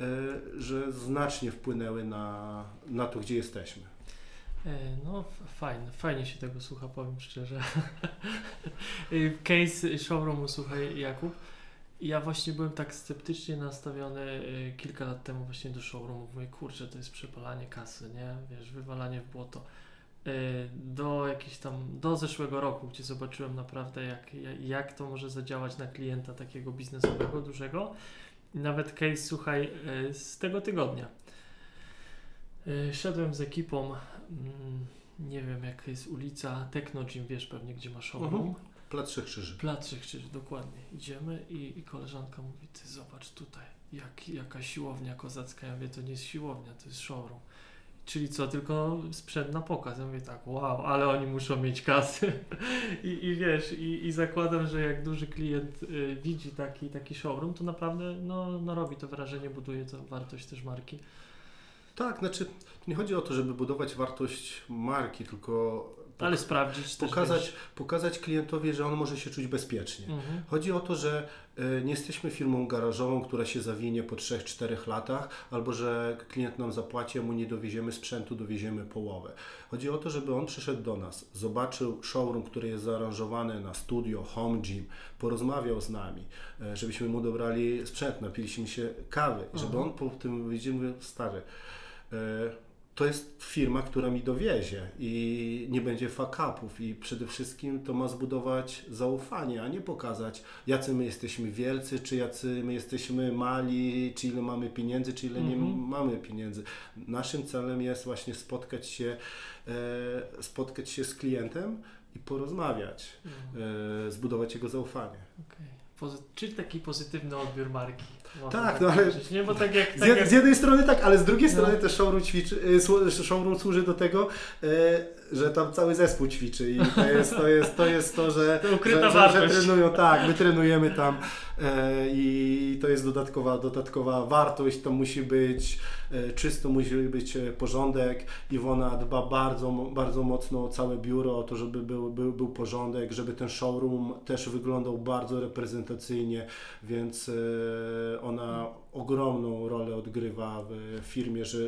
e, że znacznie wpłynęły na, na to, gdzie jesteśmy. E, No, fajnie, fajnie się tego słucha, powiem szczerze. Y, Case showroomu, słuchaj, Jakub. Ja właśnie byłem tak sceptycznie nastawiony y, kilka lat temu właśnie do showroomu. Mówię, kurczę, to jest przepalanie kasy, nie? Wiesz, wywalanie w błoto. Y, Do jakiś tam, do zeszłego roku, gdzie zobaczyłem naprawdę, jak, jak- to może zadziałać na klienta takiego biznesowego, dużego. Nawet case, słuchaj, y, z tego tygodnia. Szedłem z ekipą, mm, nie wiem jaka jest ulica, Techno Gym, wiesz pewnie gdzie ma showroom. Mhm. Plac Trzech Krzyży. Plac Trzech Krzyży, dokładnie. Idziemy i, i koleżanka mówi, ty zobacz tutaj, jak, jaka siłownia kozacka. Ja mówię, to nie jest siłownia, to jest showroom. Czyli co, tylko sprzęt na pokaz. Ja mówię tak, wow, ale oni muszą mieć kasy. I, i wiesz, i, i zakładam, że jak duży klient y, widzi taki, taki showroom, to naprawdę no, no robi to wrażenie, buduje to wartość też marki. Tak, znaczy nie chodzi o to, żeby budować wartość marki, tylko Ale sprawdzić też, pokazać, wiesz. pokazać klientowi, że on może się czuć bezpiecznie. Mhm. Chodzi o to, że y, nie jesteśmy firmą garażową, która się zawinie po 3-4 latach, albo że klient nam zapłaci, a mu nie dowieziemy sprzętu, dowieziemy połowę. Chodzi o to, żeby on przyszedł do nas, zobaczył showroom, który jest zaaranżowany na studio, home gym, porozmawiał z nami, y, żebyśmy mu dobrali sprzęt, napiliśmy się kawy, żeby Mhm. on po tym mówił, stary, y, to jest firma, która mi dowiezie i nie będzie fuck-upów i przede wszystkim to ma zbudować zaufanie, a nie pokazać jacy my jesteśmy wielcy, czy jacy my jesteśmy mali, czy ile mamy pieniędzy, czy ile nie Mhm. mamy pieniędzy. Naszym celem jest właśnie spotkać się, e, spotkać się z klientem i porozmawiać, Mhm. e, zbudować jego zaufanie. Okej. Pozy- czyli taki pozytywny odbiór marki. Można Tak, no ale- powiedzieć, Nie, bo tak jak... Z, Tak jed, jak z jednej strony tak, ale z drugiej No. strony też showroom, ćwiczy, y, showroom służy do tego, e, że tam cały zespół ćwiczy i to jest to, jest, to, jest to że, To że, że, że trenują, tak, my trenujemy tam e, i to jest dodatkowa, dodatkowa wartość, to musi być e, czysto, musi być e, porządek. Iwona dba bardzo, bardzo mocno o całe biuro, o to, żeby był, był, był porządek, żeby ten showroom też wyglądał bardzo reprezentacyjnie, więc e, ona ogromną rolę odgrywa w firmie, że,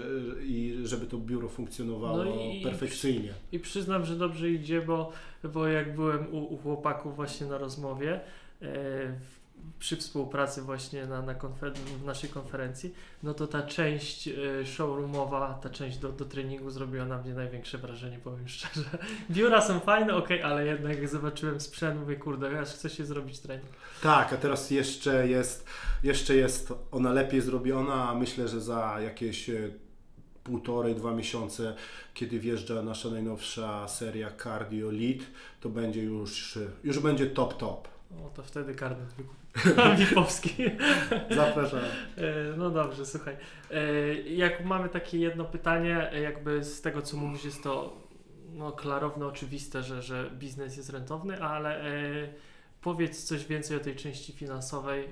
i żeby to biuro funkcjonowało No i- perfekcyjnie. I przyznam, że dobrze idzie, bo, bo jak byłem u, u chłopaków właśnie na rozmowie, e, przy współpracy właśnie na, na konfer- w naszej konferencji, no to ta część e, showroomowa, ta część do, do treningu zrobiła na mnie największe wrażenie, powiem szczerze. Biura są fajne, ok, ale jednak jak zobaczyłem sprzęt, mówię, kurde, aż chce się zrobić trening. Tak, a teraz jeszcze jest, jeszcze jest ona lepiej zrobiona, a myślę, że za jakieś e, półtorej, dwa miesiące, kiedy wjeżdża nasza najnowsza seria Cardio Lead, to będzie już, e, już będzie top top. O, to wtedy karnet wykupił. Wipowski. Zapraszam. E, No dobrze, słuchaj. E, Jak mamy takie jedno pytanie, jakby z tego co mówisz, jest to no, klarowne, oczywiste, że, że biznes jest rentowny, ale e, powiedz coś więcej o tej części finansowej.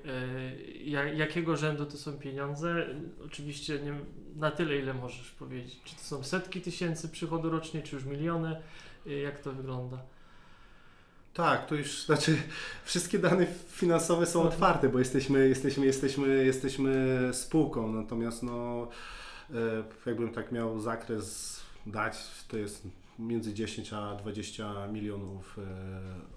Ja- jakiego rzędu to są pieniądze? Oczywiście nie, na tyle, ile możesz powiedzieć. Czy to są setki tysięcy przychodu rocznie, czy już miliony? Jak to wygląda? Tak, to już znaczy wszystkie dane finansowe są otwarte, bo jesteśmy, jesteśmy, jesteśmy, jesteśmy spółką, natomiast no, e, jakbym tak miał zakres dać, to jest między 10 a 20 milionów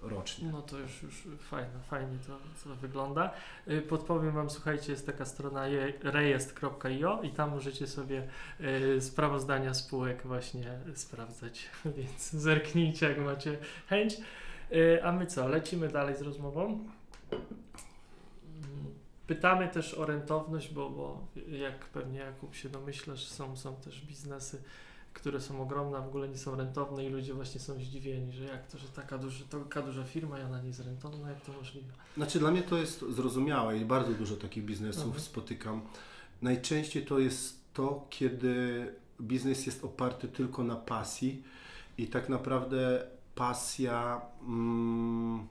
e, rocznie. No to już, już fajnie, fajnie to, to wygląda. Y, Podpowiem Wam, słuchajcie, jest taka strona je- rejestr.io i tam możecie sobie sprawozdania spółek właśnie sprawdzać, więc zerknijcie jak macie chęć. Y, A my co, lecimy dalej z rozmową. Pytamy też o rentowność, bo, bo jak pewnie Jakub się domyślasz, są, są też biznesy które są ogromne, a w ogóle nie są rentowne i ludzie właśnie są zdziwieni, że jak to, że taka, duży, taka duża firma i ona nie jest rentowna, jak to możliwe? Znaczy dla mnie to jest zrozumiałe i bardzo dużo takich biznesów Mhm. spotykam. Najczęściej to jest to, kiedy biznes jest oparty tylko na pasji i tak naprawdę pasja mm,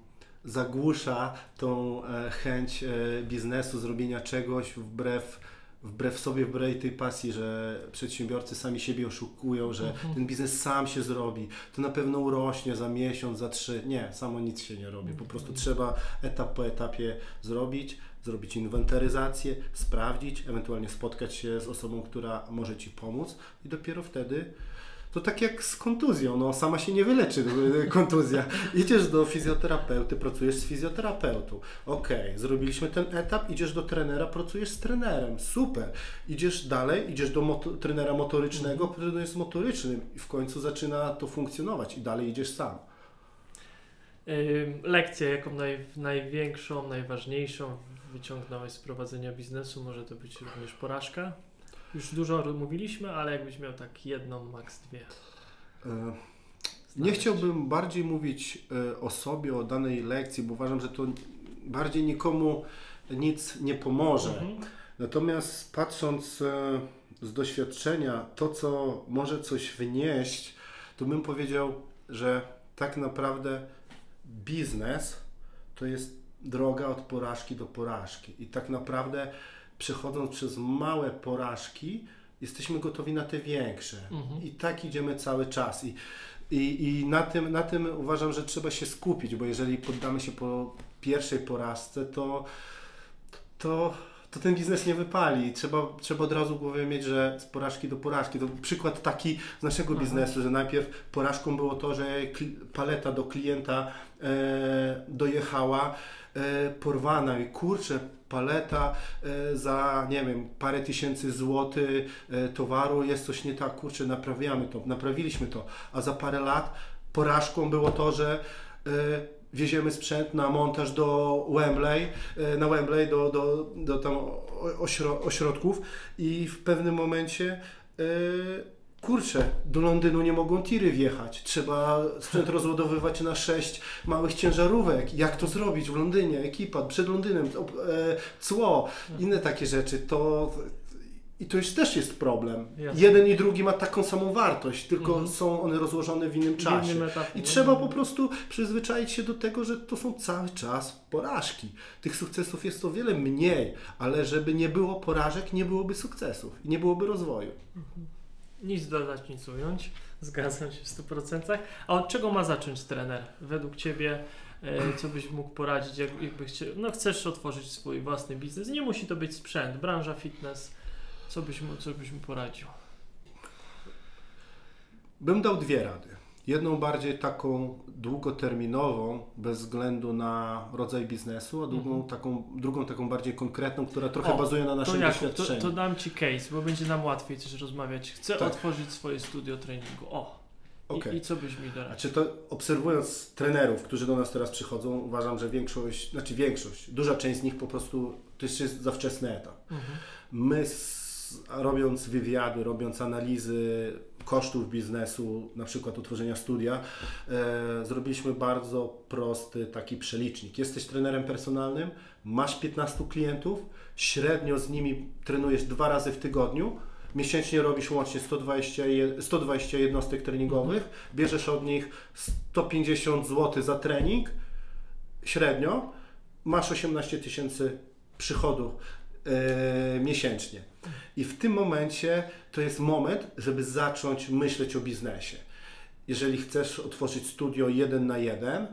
zagłusza tą e, chęć e, biznesu, zrobienia czegoś wbrew, wbrew sobie, wbrew tej pasji, że przedsiębiorcy sami siebie oszukują, że Mhm. ten biznes sam się zrobi, to na pewno urośnie za miesiąc, za trzy. Nie, samo nic się nie robi. Po prostu Mhm. trzeba etap po etapie zrobić, zrobić inwentaryzację, sprawdzić, ewentualnie spotkać się z osobą, która może Ci pomóc i dopiero wtedy to tak jak z kontuzją, no sama się nie wyleczy y, kontuzja. Idziesz do fizjoterapeuty, pracujesz z fizjoterapeutą. Okej, zrobiliśmy ten etap, idziesz do trenera, pracujesz z trenerem. Super. Idziesz dalej, idziesz do moto- trenera motorycznego, pracujesz z motorycznym i w końcu zaczyna to funkcjonować i dalej idziesz sam. Lekcję, jaką naj, największą, najważniejszą wyciągnąłeś z prowadzenia biznesu, może to być również porażka. Już dużo mówiliśmy, ale jakbyś miał tak jedną, maks dwie. E, Nie chciałbym bardziej mówić e, o sobie, o danej lekcji, bo uważam, że to bardziej nikomu nic nie pomoże. Mhm. Natomiast patrząc e, z doświadczenia, to co może coś wnieść, to bym powiedział, że tak naprawdę biznes to jest droga od porażki do porażki. I tak naprawdę przechodząc przez małe porażki, jesteśmy gotowi na te większe. Mhm. I tak idziemy cały czas. I, i, i na, tym, na tym uważam, że trzeba się skupić, bo jeżeli poddamy się po pierwszej porażce, to, to, to ten biznes nie wypali. Trzeba, trzeba od razu w głowie mieć, że z porażki do porażki. To przykład taki z naszego Aha. biznesu, że najpierw porażką było to, że paleta do klienta e, dojechała e, porwana i kurczę, paleta e, za, nie wiem, parę tysięcy złotych e, towaru, jest coś nie tak, kurczę, naprawiamy to, naprawiliśmy to, a za parę lat porażką było to, że e, wieziemy sprzęt na montaż do Wembley, e, na Wembley do, do, do tam ośro, ośrodków i w pewnym momencie e, kurczę, do Londynu nie mogą tiry wjechać. Trzeba sprzęt rozładowywać na sześć małych ciężarówek. Jak to zrobić w Londynie? Ekipa przed Londynem, e, cło, inne takie rzeczy. To i to już też jest problem. Jasne. Jeden i drugi ma taką samą wartość, tylko Mhm. są one rozłożone w innym W czasie. innym etapie. I trzeba po prostu przyzwyczaić się do tego, że to są cały czas porażki. Tych sukcesów jest o wiele mniej, ale żeby nie było porażek, nie byłoby sukcesów i nie byłoby rozwoju. Nic dodać, nic ująć. Zgadzam się w 100%. A od czego ma zacząć trener? Według Ciebie, e, co byś mógł poradzić, jak, jakby chcie, no chcesz otworzyć swój własny biznes. Nie musi to być sprzęt, branża fitness. Co byś mu, co byś mu poradził? Bym dał dwie rady. Jedną bardziej taką długoterminową, bez względu na rodzaj biznesu, a drugą, Mhm. taką, drugą taką bardziej konkretną, która trochę O, bazuje na To naszym to, doświadczeniu. to dam Ci case, bo będzie nam łatwiej też rozmawiać. Chcę Tak. otworzyć swoje studio treningu. O! Okej. I, I co byś mi doradził? Znaczy to obserwując trenerów, którzy do nas teraz przychodzą, uważam, że większość, znaczy większość, duża część z nich po prostu to jest za wczesny etap. Mhm. My s- robiąc wywiady, robiąc analizy kosztów biznesu, na przykład utworzenia studia, e, zrobiliśmy bardzo prosty taki przelicznik. Jesteś trenerem personalnym, masz 15 klientów, średnio z nimi trenujesz dwa razy w tygodniu, miesięcznie robisz łącznie 120, je- 120 jednostek treningowych, bierzesz od nich 150 zł za trening średnio, masz 18 tysięcy przychodów e, miesięcznie. I w tym momencie to jest moment, żeby zacząć myśleć o biznesie. Jeżeli chcesz otworzyć studio jeden na jeden,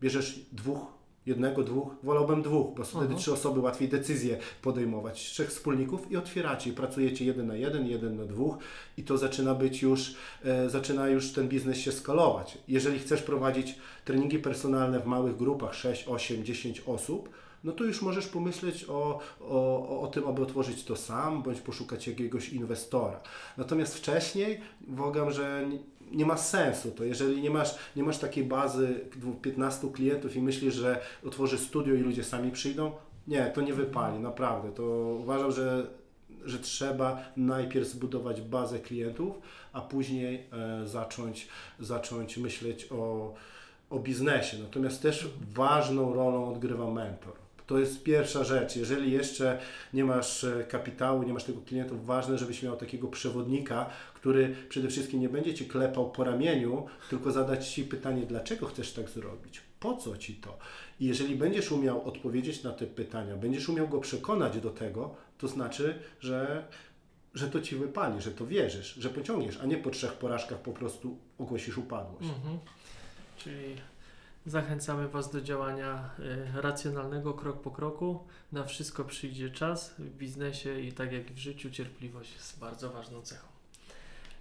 bierzesz dwóch, jednego, dwóch, wolałbym dwóch, bo wtedy Mhm. trzy osoby łatwiej decyzje podejmować, trzech wspólników i otwieracie, i pracujecie jeden na jeden, jeden na dwóch i to zaczyna być już, e, zaczyna już ten biznes się skalować. Jeżeli chcesz prowadzić treningi personalne w małych grupach, 6, 8, 10 osób, no to już możesz pomyśleć o, o, o tym, aby otworzyć to sam, bądź poszukać jakiegoś inwestora. Natomiast wcześniej uważam, że nie- ma sensu to. Jeżeli nie masz, nie masz takiej bazy dwu- 15 klientów i myślisz, że otworzysz studio i ludzie sami przyjdą, nie, to nie wypali, naprawdę. To uważam, że że trzeba najpierw zbudować bazę klientów, a później e, zacząć, zacząć myśleć o, o biznesie. Natomiast też ważną rolą odgrywa mentor. To jest pierwsza rzecz. Jeżeli jeszcze nie masz e, kapitału, nie masz tego klientów, ważne, żebyś miał takiego przewodnika, który przede wszystkim nie będzie ci klepał po ramieniu, tylko zadać ci pytanie, dlaczego chcesz tak zrobić? Po co ci to? I jeżeli będziesz umiał odpowiedzieć na te pytania, będziesz umiał go przekonać do tego, to znaczy, że, że to ci wypali, że to wierzysz, że pociągniesz, a nie po trzech porażkach po prostu ogłosisz upadłość. Mhm. Czyli zachęcamy Was do działania y, racjonalnego krok po kroku. Na wszystko przyjdzie czas w biznesie i tak jak w życiu, cierpliwość jest bardzo ważną cechą.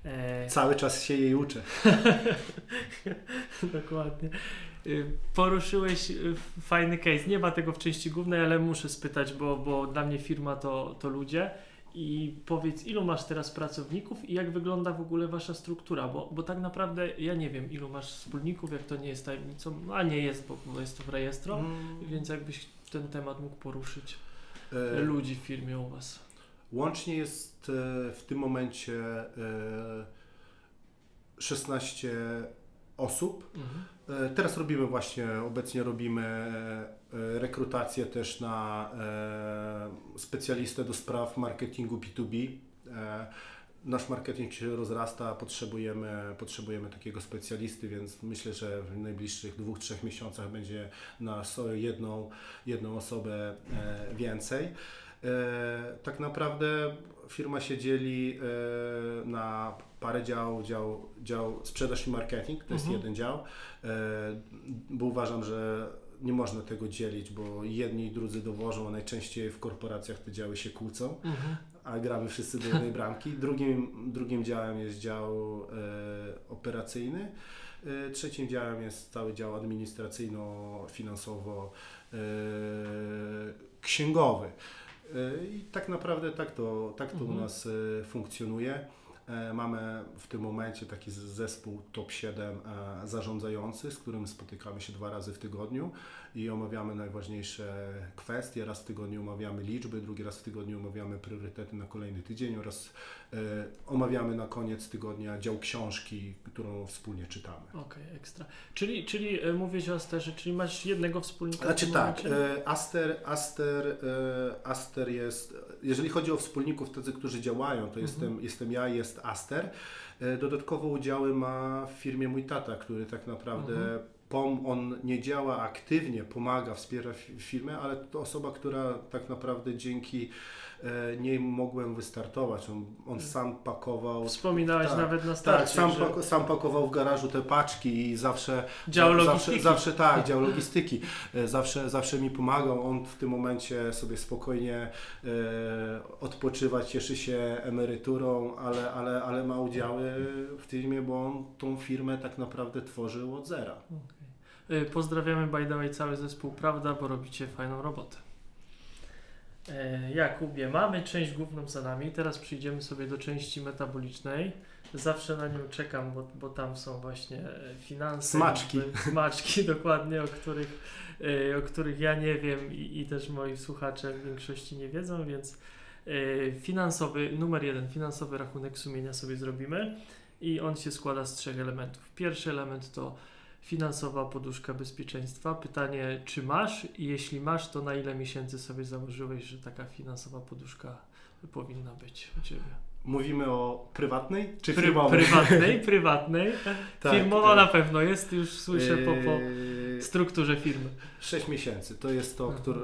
E, Cały czas się jej uczę. Dokładnie. Y, Poruszyłeś y, fajny case. Nie ma tego w części głównej, ale muszę spytać, bo, bo dla mnie firma to, to ludzie. I powiedz, ilu masz teraz pracowników i jak wygląda w ogóle wasza struktura? Bo, bo tak naprawdę ja nie wiem, ilu masz wspólników, jak to nie jest tajemnicą, no, a nie jest, bo, jest to w rejestro, Mm, więc jakbyś ten temat mógł poruszyć e, ludzi w firmie u was. Łącznie jest e, w tym momencie e, 16 osób. Mhm. E, Teraz robimy właśnie, obecnie robimy e, rekrutację też na e, specjalistę do spraw marketingu B2B. E, Nasz marketing się rozrasta, potrzebujemy, potrzebujemy takiego specjalisty, więc myślę, że w najbliższych dwóch, trzech miesiącach będzie nas jedną, jedną osobę e, więcej. E, Tak naprawdę firma się dzieli e, na parę działów, dział, dział sprzedaż i marketing, to jest Mhm. jeden dział, e, bo uważam, że nie można tego dzielić, bo jedni i drudzy dowożą, a najczęściej w korporacjach te działy się kłócą, Mhm. a gramy wszyscy do jednej bramki. Drugim, drugim działem jest dział e, operacyjny. E, Trzecim działem jest cały dział administracyjno-finansowo e, księgowy. E, I tak naprawdę tak to, tak to u Mhm. nas e, funkcjonuje. E, Mamy w tym momencie taki zespół top 7 e, zarządzający, z którym spotykamy się dwa razy w tygodniu i omawiamy najważniejsze kwestie. Raz w tygodniu omawiamy liczby, drugi raz w tygodniu omawiamy priorytety na kolejny tydzień oraz e, omawiamy na koniec tygodnia dział książki, którą wspólnie czytamy. Okej, ekstra. Czyli, czyli e, mówisz o Asterze, czyli masz jednego wspólnika Znaczy tak, e, Aster, Aster, e, Aster jest, jeżeli chodzi o wspólników, tacy, którzy działają, to Mhm. jestem, jestem ja i jest Aster. E, Dodatkowo udziały ma w firmie mój tata, który tak naprawdę Mhm. Pom, on nie działa aktywnie, pomaga, wspiera fi- firmę, ale to osoba, która tak naprawdę dzięki e, niej mogłem wystartować. On, on sam pakował. Wspominałeś tak, nawet na Tak, starcie, sam, że pako, sam pakował w garażu te paczki i zawsze dział logistyki. Zawsze, zawsze tak, dział logistyki. E, Zawsze, zawsze mi pomagał. On w tym momencie sobie spokojnie e, odpoczywa, cieszy się emeryturą, ale, ale, ale ma udziały w firmie, bo on tą firmę tak naprawdę tworzył od zera. Y, Pozdrawiamy by the way cały zespół Prawda, bo robicie fajną robotę. E, Jakubie, mamy część główną za nami, teraz przyjdziemy sobie do części metabolicznej. Zawsze na nią czekam, bo, bo tam są właśnie e, finanse. Smaczki. Smaczki, dokładnie, o których, e, o których ja nie wiem i, i też moi słuchacze w większości nie wiedzą, więc finansowy, numer jeden, finansowy rachunek sumienia sobie zrobimy i on się składa z trzech elementów. Pierwszy element to finansowa poduszka bezpieczeństwa. Pytanie, czy masz i jeśli masz, to na ile miesięcy sobie założyłeś, że taka finansowa poduszka powinna być u Ciebie? Mówimy o prywatnej czy Pry- firmowej? prywatnej, prywatnej. Tak, Firmowa tak. na pewno jest, już słyszę po, po Eee, strukturze firmy. 6 miesięcy to jest to, Mhm. które,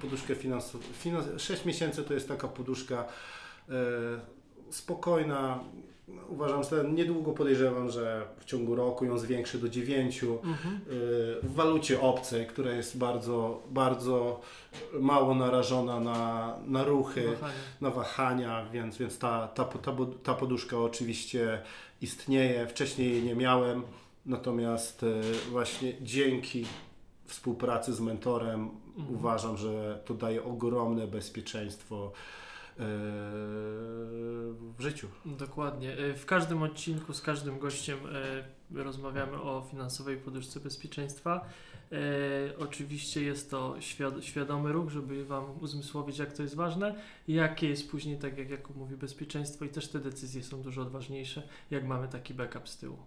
poduszkę finansową. Finans, 6 miesięcy to jest taka poduszka e, spokojna. Uważam, że niedługo podejrzewam, że w ciągu roku ją zwiększy do 9 Mhm. w walucie obcej, która jest bardzo, bardzo mało narażona na, na ruchy, Kochanie. na wahania, więc, więc ta, ta, ta, ta poduszka oczywiście istnieje. Wcześniej jej nie miałem, natomiast e, właśnie dzięki współpracy z mentorem Mhm. uważam, że to daje ogromne bezpieczeństwo w życiu. Dokładnie. E, W każdym odcinku z każdym gościem e, rozmawiamy o finansowej poduszce bezpieczeństwa. E, oczywiście jest to świad- świadomy ruch, żeby Wam uzmysłowić, jak to jest ważne, jakie jest później, tak jak Jakub mówi, bezpieczeństwo i też te decyzje są dużo odważniejsze, jak mamy taki backup z tyłu.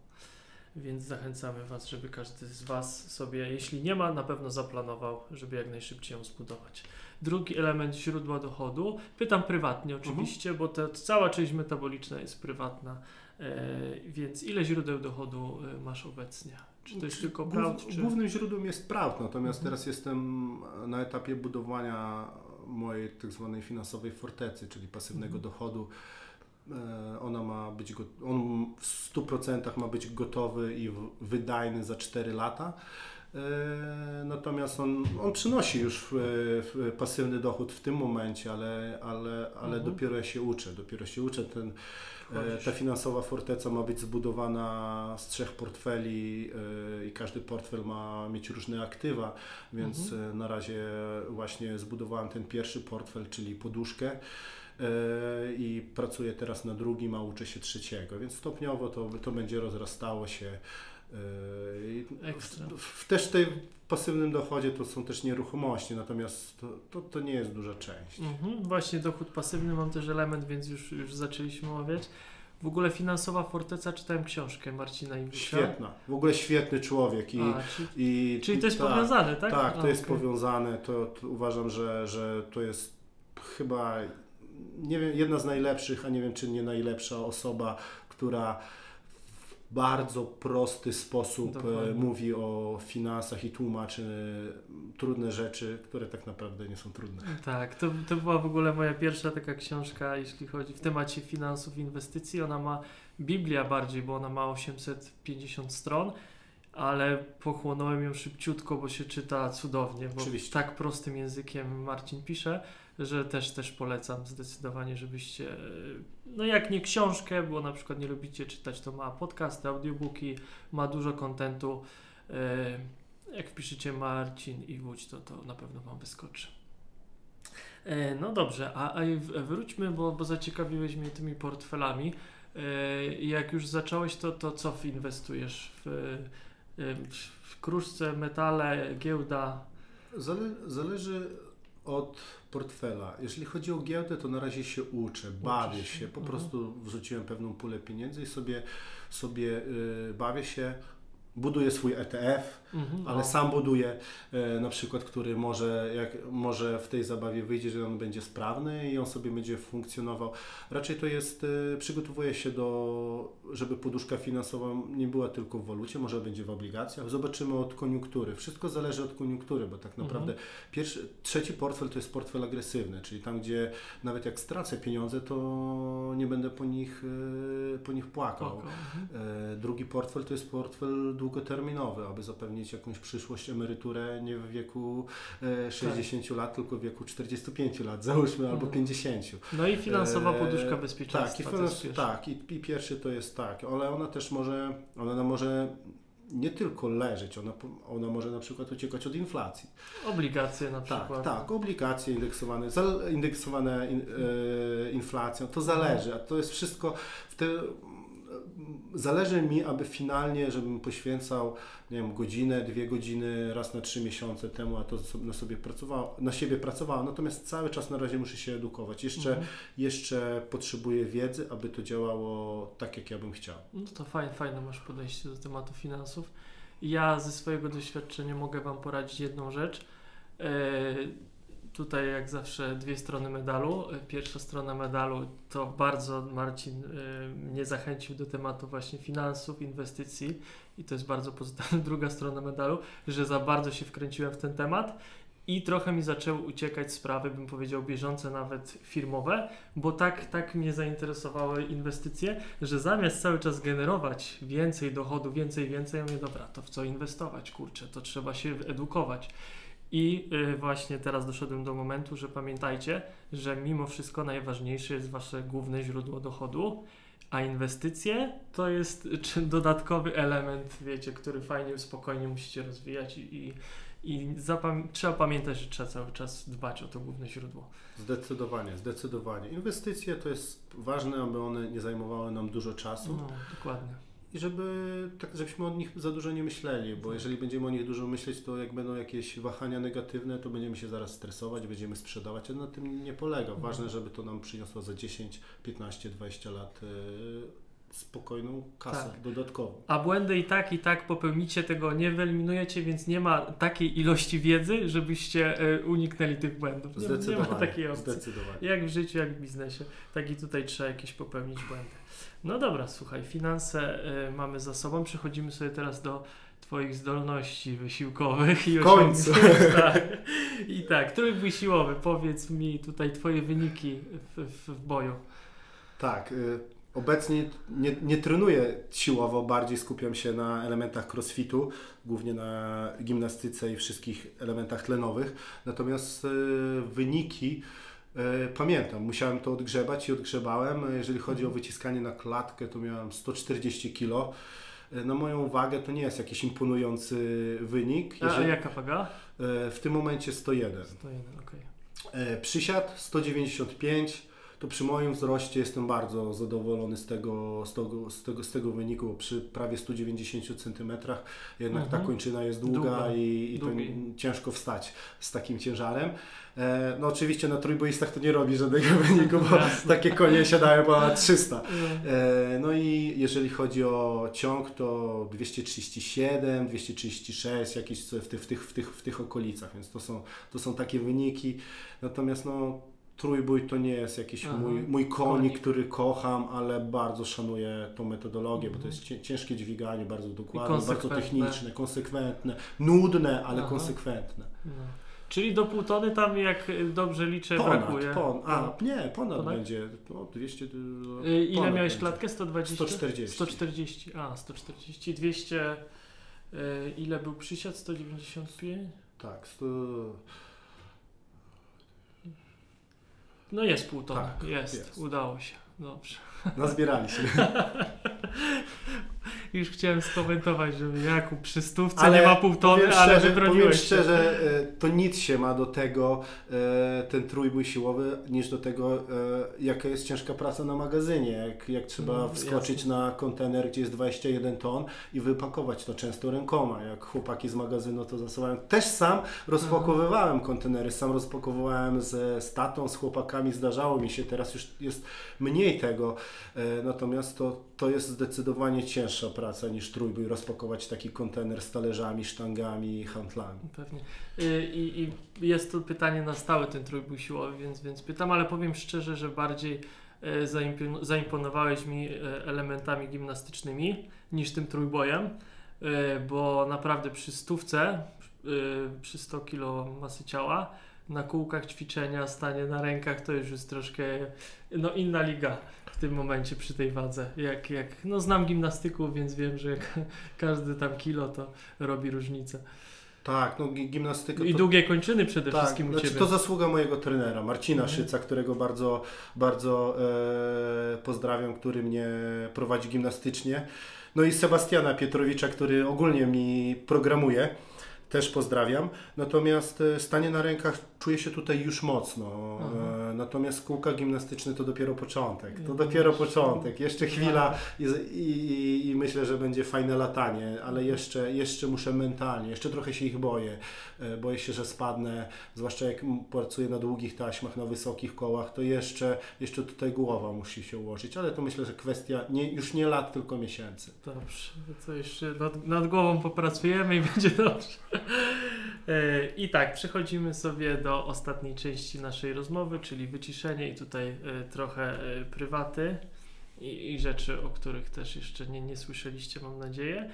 Więc zachęcamy Was, żeby każdy z Was sobie, jeśli nie ma, na pewno zaplanował, żeby jak najszybciej ją zbudować. Drugi element źródła dochodu. Pytam prywatnie oczywiście, bo ta cała część metaboliczna jest prywatna. E, więc ile źródeł dochodu e, masz obecnie? Czy to jest tylko prawd? Czy... Głównym źródłem jest prawd, natomiast Mhm. teraz jestem na etapie budowania mojej tak zwanej finansowej fortecy, czyli pasywnego Mhm. dochodu. E, Ona ma być, on w 100% ma być gotowy i wydajny za 4 lata. E, Natomiast on, on przynosi już e, pasywny dochód w tym momencie, ale, ale, ale Mhm. dopiero ja się uczę. Dopiero się uczę. Ten? Ta finansowa forteca ma być zbudowana z trzech portfeli i każdy portfel ma mieć różne aktywa, więc Mhm. na razie właśnie zbudowałem ten pierwszy portfel, czyli poduszkę i pracuję teraz na drugim, a uczę się trzeciego, więc stopniowo to, to będzie rozrastało się. Ekstra. W, w, też tej pasywnym dochodzie to są też nieruchomości, natomiast to, to, to nie jest duża część. Mhm, właśnie dochód pasywny mam też element, więc już, już zaczęliśmy omawiać. W ogóle finansowa forteca, czytałem książkę Marcina Iwicza. Świetna, w ogóle świetny człowiek i, A, czyli, i czyli to jest tak, powiązane, tak? Tak, to A, jest okej. powiązane. To, to uważam, że, że to jest chyba nie wiem, jedna z najlepszych, a nie wiem czy nie najlepsza osoba, która w bardzo prosty sposób e, Dokładnie. mówi o finansach i tłumaczy trudne rzeczy, które tak naprawdę nie są trudne. Tak, to, to była w ogóle moja pierwsza taka książka, jeśli chodzi w temacie finansów, inwestycji. Ona ma Biblia bardziej, bo ona ma 850 stron, ale pochłonąłem ją szybciutko, bo się czyta cudownie, bo Oczywiście. tak prostym językiem Marcin pisze, że też też polecam zdecydowanie, żebyście, no jak nie książkę, bo na przykład nie lubicie czytać, to ma podcasty, audiobooki, ma dużo kontentu. E, Jak wpiszecie Marcin i Łódź, to, to na pewno Wam wyskoczy. E, No dobrze, a, a wróćmy, bo, bo zaciekawiłeś mnie tymi portfelami. E, Jak już zacząłeś, to, to co inwestujesz? W, w kruszce, metale, giełda? Zale, zależy od portfela. Jeżeli chodzi o giełdę, to na razie się uczę, bawię się. Po Mhm. prostu wrzuciłem pewną pulę pieniędzy i sobie, sobie yy, bawię się. Buduję swój ETF, Mhm, ale o. sam buduję e, na przykład, który może, jak, może w tej zabawie wyjdzie, że on będzie sprawny i on sobie będzie funkcjonował. Raczej to jest, e, przygotowuję się do, żeby poduszka finansowa nie była tylko w walucie, może będzie w obligacjach. Zobaczymy od koniunktury. Wszystko zależy od koniunktury, bo tak Mhm. naprawdę pierwszy, trzeci portfel to jest portfel agresywny, czyli tam, gdzie nawet jak stracę pieniądze, to nie będę po nich, e, po nich płakał. Mhm. Drugi portfel to jest portfel długoterminowy, aby zapewnić jakąś przyszłość, emeryturę nie w wieku e, 60 lat, tylko w wieku 45 lat, załóżmy, albo Mhm. 50. No i finansowa E, poduszka bezpieczeństwa. Tak, i, finans, tak i, i pierwszy to jest tak, ale ona też może, ona może nie tylko leżeć, ona, ona może na przykład uciekać od inflacji. Obligacje na Tak, przykład. tak, obligacje indeksowane, indeksowane in, e, inflacją, to zależy, a to jest wszystko w te, zależy mi, aby finalnie, żebym poświęcał, nie wiem, godzinę, dwie godziny raz na trzy miesiące temu, a to na sobie pracowało, na siebie pracowałem, natomiast cały czas na razie muszę się edukować. Jeszcze, Mhm. jeszcze potrzebuję wiedzy, aby to działało tak, jak ja bym chciał. No to fajne, fajne masz podejście do tematu finansów. Ja ze swojego doświadczenia mogę Wam poradzić jedną rzecz. E, tutaj jak zawsze dwie strony medalu. Pierwsza strona medalu to bardzo Marcin e, mnie zachęcił do tematu właśnie finansów, inwestycji i to jest bardzo pozytywna druga strona medalu, że za bardzo się wkręciłem w ten temat i trochę mi zaczęły uciekać sprawy, bym powiedział, bieżące, nawet firmowe, bo tak, tak mnie zainteresowały inwestycje, że zamiast cały czas generować więcej dochodu, więcej, więcej, ja mówię, dobra, to w co inwestować, kurczę, to trzeba się edukować. I y, właśnie teraz doszedłem do momentu, że pamiętajcie, że mimo wszystko najważniejsze jest wasze główne źródło dochodu, a inwestycje to jest czy dodatkowy element, wiecie, który fajnie, spokojnie musicie rozwijać i, i, i trzeba pamiętać, że trzeba cały czas dbać o to główne źródło. Zdecydowanie, zdecydowanie. Inwestycje to jest ważne, aby one nie zajmowały nam dużo czasu. No, dokładnie. I żeby, tak, żebyśmy o nich za dużo nie myśleli, bo jeżeli będziemy o nich dużo myśleć, to jak będą jakieś wahania negatywne, to będziemy się zaraz stresować, będziemy sprzedawać, a na tym nie polega. Ważne, żeby to nam przyniosło za 10, 15, 20 lat e, spokojną kasę Tak. dodatkową. A błędy i tak, i tak popełnicie, tego nie wyeliminujecie, więc nie ma takiej ilości wiedzy, żebyście e, uniknęli tych błędów. Nie, nie ma Zdecydowanie. takiej opcji. Zdecydowanie. Jak w życiu, jak w biznesie, tak i tutaj trzeba jakieś popełnić błędy. No dobra, słuchaj, finanse y, mamy za sobą. Przechodzimy sobie teraz do Twoich zdolności wysiłkowych i końcu. Tak. I tak, trójbój siłowy, powiedz mi tutaj Twoje wyniki w, w, w boju. Tak, y, obecnie nie, nie trenuję siłowo, bardziej skupiam się na elementach crossfitu, głównie na gimnastyce i wszystkich elementach tlenowych. Natomiast y, wyniki pamiętam, musiałem to odgrzebać i odgrzebałem. Jeżeli chodzi o wyciskanie na klatkę, to miałem 140 kg. Y, Na moją wagę to nie jest jakiś imponujący wynik. A, a Jeżeli, jaka waga? w tym momencie 101. 101, okej. E, Przysiad 195, to przy moim wzroście jestem bardzo zadowolony z tego, z tego, z tego, z tego wyniku, bo przy prawie 190 cm jednak ta Mhm. kończyna jest długa, Długa, i, i to ciężko wstać z takim ciężarem. E, no oczywiście na trójboistach to nie robi żadnego wyniku, bo Jasne. takie konie siadają ponad 300. No. E, No i jeżeli chodzi o ciąg, to 237, 236, jakieś w tych, w tych, w tych, w tych okolicach, więc to są, to są takie wyniki. Natomiast no, trójbój to nie jest jakiś Aha. mój, mój konik, Konik. który kocham, ale bardzo szanuję tą metodologię, bo to jest cię- ciężkie dźwiganie, bardzo dokładne, bardzo techniczne, konsekwentne, nudne, ale Aha. konsekwentne. No. Czyli do pół tony tam, jak dobrze liczę, brakuje. Ponad, pon, a No. nie, ponad, Ponad? będzie, no 200... Y, Ile miałeś będzie. klatkę? 120? 140. 140, a 140, 200. y, Ile był przysiad? 195? Tak, sto... No jest pół tony, Tak, jest, jest. udało się. Dobrze. Nazbieraliśmy. Już chciałem skomentować, że Jakub przy stówce Ale nie ma pół tony, powiem ale szczerze, powiem szczerze, e, to nic się ma do tego, e, ten trójbój siłowy, niż do tego, e, jaka jest ciężka praca na magazynie. Jak, jak trzeba No, wskoczyć jasne. na kontener, gdzie jest 21 ton i wypakować to często rękoma. Jak chłopaki z magazynu to zasuwają. Też sam rozpakowywałem kontenery, sam rozpakowywałem ze statą, z chłopakami, zdarzało mi się. Teraz już jest mniej tego. E, Natomiast to, to jest zdecydowanie cięższa praca niż trójbój, rozpakować taki kontener z talerzami, sztangami i handlami. Pewnie. Y, I, I jest to pytanie na stałe, ten trójbój siłowy, więc, więc pytam, ale powiem szczerze, że bardziej e, zaimpon- zaimponowałeś mi e, elementami gimnastycznymi niż tym trójbojem, bo naprawdę przy stówce, przy 100 kg masy ciała, na kółkach ćwiczenia, stanie na rękach, to już jest troszkę no, inna liga tym momencie przy tej wadze. Jak, jak, no znam gimnastyków, więc wiem, że jak każdy tam kilo to robi różnicę. Tak, no gi- gimnastyka I to... długie kończyny przede Tak, wszystkim u znaczy Ciebie. to zasługa mojego trenera, Marcina Mhm. Szyca, którego bardzo, bardzo e, pozdrawiam, który mnie prowadzi gimnastycznie. No i Sebastiana Pietrowicza, który ogólnie mi programuje. Też pozdrawiam. Natomiast e, stanie na rękach czuję się tutaj już mocno. Aha. E, natomiast kółka gimnastyczne to dopiero początek. To dopiero początek. Jeszcze chwila i, i, i myślę, że będzie fajne latanie, ale jeszcze, jeszcze muszę mentalnie, jeszcze trochę się ich boję. E, Boję się, że spadnę, zwłaszcza jak pracuję na długich taśmach, na wysokich kołach, to jeszcze, jeszcze tutaj głowa musi się ułożyć, ale to myślę, że kwestia nie, już nie lat, tylko miesięcy. Dobrze, to jeszcze nad, nad głową popracujemy i będzie dobrze. E, I tak, przechodzimy sobie do ostatniej części naszej rozmowy, czyli wyciszenie i tutaj e, trochę e, prywaty i, i rzeczy, o których też jeszcze nie, nie słyszeliście, mam nadzieję.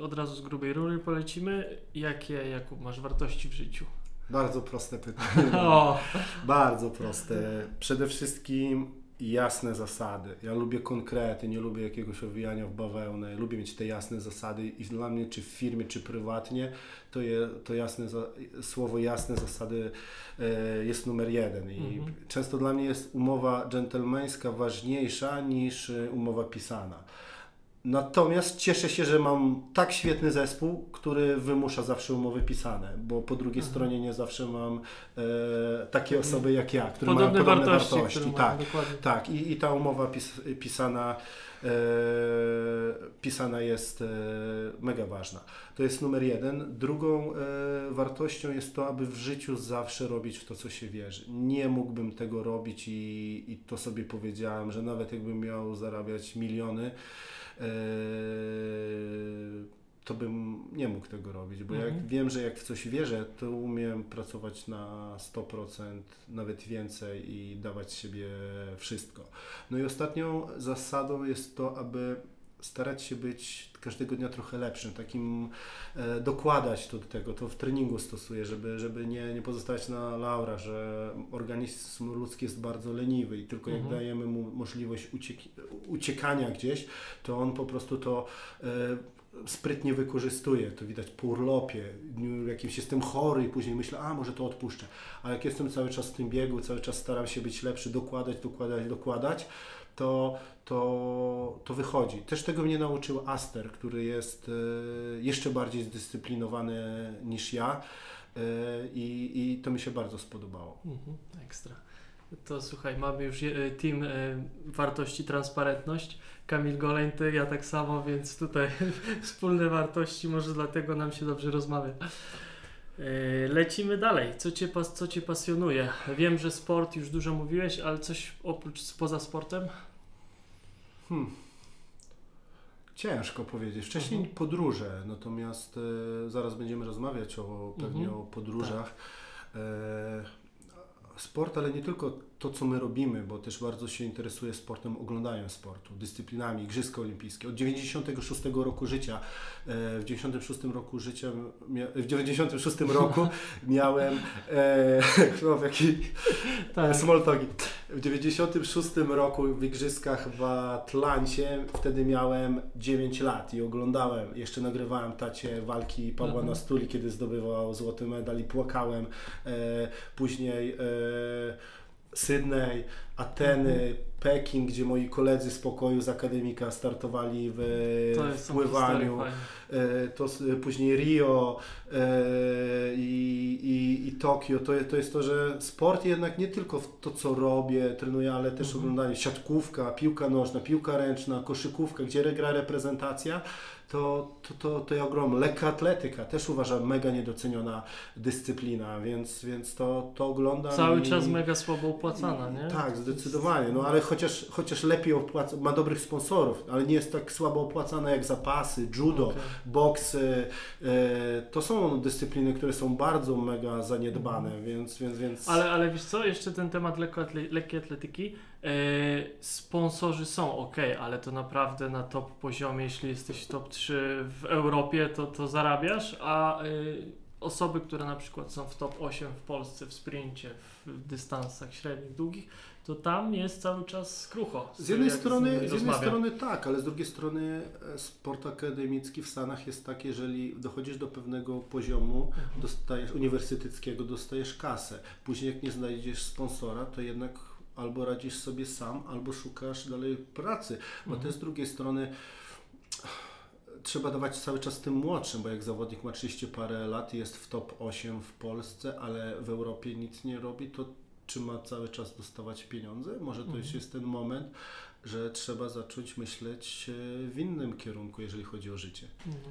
Od razu z grubej rury polecimy. Jakie, Jakub, masz wartości w życiu? Bardzo proste pytanie. O, Bardzo proste. Przede wszystkim jasne zasady. Ja lubię konkrety, nie lubię jakiegoś owijania w bawełnę. Lubię mieć te jasne zasady i dla mnie, czy w firmie, czy prywatnie, to, je, to jasne, słowo jasne zasady e, jest numer jeden. I Mhm. często dla mnie jest umowa dżentelmeńska ważniejsza niż e, umowa pisana. Natomiast cieszę się, że mam tak świetny zespół, który wymusza zawsze umowy pisane, bo po drugiej Mhm. stronie nie zawsze mam e, takie osoby jak ja, które Podobne, mają podobne wartości, wartości. tak, mają, tak. I, i ta umowa pis, pisana, pisana jest e, mega ważna. To jest numer jeden. Drugą e, wartością jest to, aby w życiu zawsze robić w to, co się wierzy. Nie mógłbym tego robić i, i to sobie powiedziałem, że nawet jakbym miał zarabiać miliony, e, to bym nie mógł tego robić, bo Mhm. jak wiem, że jak w coś wierzę, to umiem pracować na 100%, nawet więcej i dawać siebie wszystko. No i ostatnią zasadą jest to, aby starać się być każdego dnia trochę lepszym, takim e, dokładać to do tego, to w treningu stosuję, żeby, żeby nie, nie pozostawać na laura, że organizm ludzki jest bardzo leniwy i tylko jak Mhm. dajemy mu możliwość uciek- uciekania gdzieś, to on po prostu to e, sprytnie wykorzystuje. To widać po urlopie, jakimś jestem chory i później myślę, a może to odpuszczę. A jak jestem cały czas w tym biegu, cały czas staram się być lepszy, dokładać, dokładać, dokładać, to, to, to wychodzi. Też tego mnie nauczył Aster, który jest e, jeszcze bardziej zdyscyplinowany niż ja e, i, i to mi się bardzo spodobało. Mhm, ekstra. To słuchaj, mamy już je- team e, wartości transparentność. Kamil Goleń, ty, ja tak samo, więc tutaj wspólne wartości, może dlatego nam się dobrze rozmawia. E, Lecimy dalej. Co cię, pas, co cię pasjonuje? Wiem, że sport już dużo mówiłeś, ale coś oprócz poza sportem? Hmm. Ciężko powiedzieć. Wcześniej Mhm. podróże, natomiast e, zaraz będziemy rozmawiać o pewnie Mhm. o podróżach. E, sport, ale nie tylko to, co my robimy, bo też bardzo się interesuję sportem, oglądaniem sportu, dyscyplinami, Igrzyska Olimpijskie. Od 96 roku życia, e, w 96 roku życia, w 96 roku miałem e, no, w jaki, Tak. Small talki. W 96 roku w Igrzyskach w Atlancie, wtedy miałem 9 lat i oglądałem, jeszcze nagrywałem tacie walki Pawła Mhm. Nastuli, kiedy zdobywał złoty medal i płakałem. E, później e, Sydney, Ateny, Mhm. Pekin, gdzie moi koledzy z pokoju z akademika startowali w To pływaniu. E, to s- później Rio e, i, i, i Tokio, to, to jest to, że sport jednak nie tylko w to, co robię, trenuję, ale też Mhm. oglądanie siatkówka, piłka nożna, piłka ręczna, koszykówka, gdzie gra reprezentacja, to, to, to, to ja ogromnie. Lekka atletyka też uważam mega niedoceniona dyscyplina, więc, więc to, to oglądam. Cały i- czas mega słabo opłacana, nie? tak, zdecydowanie. No ale chociaż, chociaż lepiej opłaca, ma dobrych sponsorów, ale nie jest tak słabo opłacana jak zapasy, judo, Okej. boks. y, y, To są dyscypliny, które są bardzo mega zaniedbane, więc, więc, więc Ale, ale wiesz co, jeszcze ten temat lekko atle- lekkiej atletyki. E, sponsorzy są ok, ale to naprawdę na top poziomie, jeśli jesteś top 3 w Europie, to, to zarabiasz, a e, osoby, które na przykład są w top 8 w Polsce w sprincie, w dystansach średnich, długich, to tam jest cały czas krucho. z jednej, jak strony, nimi z jednej strony tak, ale z drugiej strony e, sport akademicki w Stanach jest tak, jeżeli dochodzisz do pewnego poziomu, Mhm. dostajesz uniwersyteckiego, dostajesz kasę. Później jak nie znajdziesz sponsora, to jednak albo radzisz sobie sam, albo szukasz dalej pracy. Bo Mhm. też z drugiej strony trzeba dawać cały czas tym młodszym, bo jak zawodnik ma 30 parę lat i jest w top 8 w Polsce, ale w Europie nic nie robi, to czy ma cały czas dostawać pieniądze? Może to już Mhm. jest ten moment, że trzeba zacząć myśleć e, w innym kierunku, jeżeli chodzi o życie. Mhm.